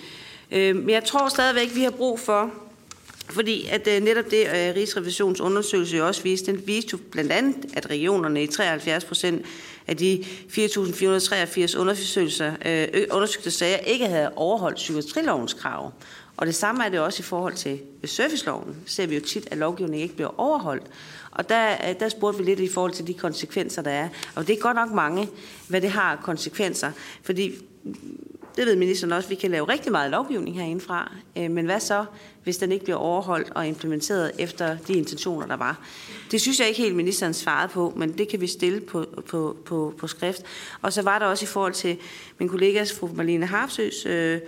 Øh, men jeg tror stadigvæk, vi har brug for, fordi at øh, netop det, øh, Rigsrevisions undersøgelse jo også viste, den viste jo blandt andet, at regionerne i 73 procent af de 4.483 undersøgelser, øh, undersøgte sager ikke havde overholdt psykiatrilovens krav. Og det samme er det også i forhold til serviceloven. Ser vi jo tit, at lovgivningen ikke bliver overholdt. Og der, øh, der spurgte vi lidt i forhold til de konsekvenser, der er. Og det er godt nok mange, hvad det har konsekvenser. Fordi det ved ministeren også, vi kan lave rigtig meget lovgivning herindefra, øh, men hvad så, hvis den ikke bliver overholdt og implementeret efter de intentioner, der var? Det synes jeg ikke helt, ministeren svarede på, men det kan vi stille på, på, på, på skrift. Og så var der også i forhold til min kollegas, fru Marlene Harpsøs øh,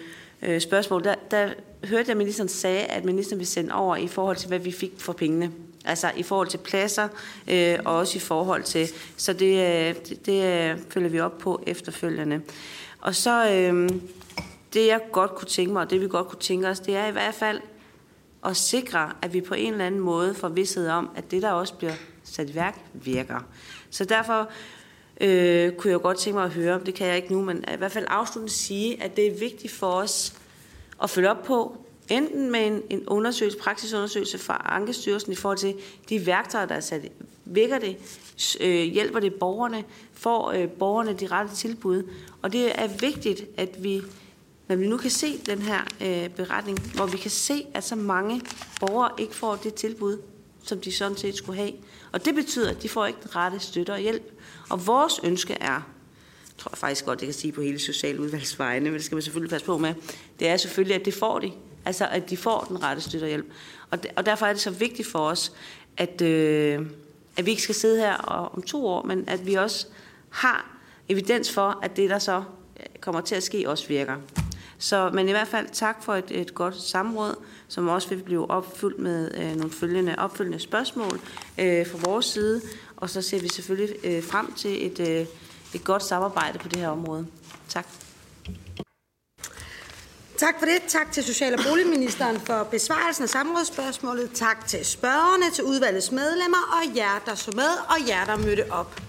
øh, spørgsmål, der, der hørte jeg, at ministeren sagde, at ministeren vil sende over i forhold til, hvad vi fik for pengene. Altså i forhold til pladser, øh, og også i forhold til, så det, øh, det, det øh, følger vi op på efterfølgende. Og så øh, det, jeg godt kunne tænke mig, og det vi godt kunne tænke os, det er i hvert fald at sikre, at vi på en eller anden måde får vidshed om, at det, der også bliver sat i værk, virker. Så derfor øh, kunne jeg godt tænke mig at høre, det kan jeg ikke nu, men i hvert fald afsluttende sige, at det er vigtigt for os at følge op på, enten med en, en undersøgelse, praksisundersøgelse fra Ankestyrelsen i forhold til de værktøjer, der er sat Virker det? Øh, hjælper det borgerne? Får øh, borgerne de rette tilbud? Og det er vigtigt, at vi, når vi nu kan se den her øh, beretning, hvor vi kan se, at så mange borgere ikke får det tilbud, som de sådan set skulle have. Og det betyder, at de får ikke den rette støtte og hjælp. Og vores ønske er, tror jeg faktisk godt, det kan sige på hele socialudvalgsvejene, men det skal man selvfølgelig passe på med, det er selvfølgelig, at det får de. Altså, at de får den rette støtte og hjælp. Og, og derfor er det så vigtigt for os, at, øh, at vi ikke skal sidde her og, om to år, men at vi også har evidens for, at det, der så øh, kommer til at ske, også virker. Så, men i hvert fald tak for et, et godt samråd, som også vil blive opfyldt med øh, nogle følgende, opfølgende spørgsmål øh, fra vores side. Og så ser vi selvfølgelig øh, frem til et, øh, et godt samarbejde på det her område. Tak. Tak for det. Tak til Social- og Boligministeren for besvarelsen af samrådsspørgsmålet. Tak til spørgerne, til udvalgets medlemmer og jer, der så med, og jer, der mødte op.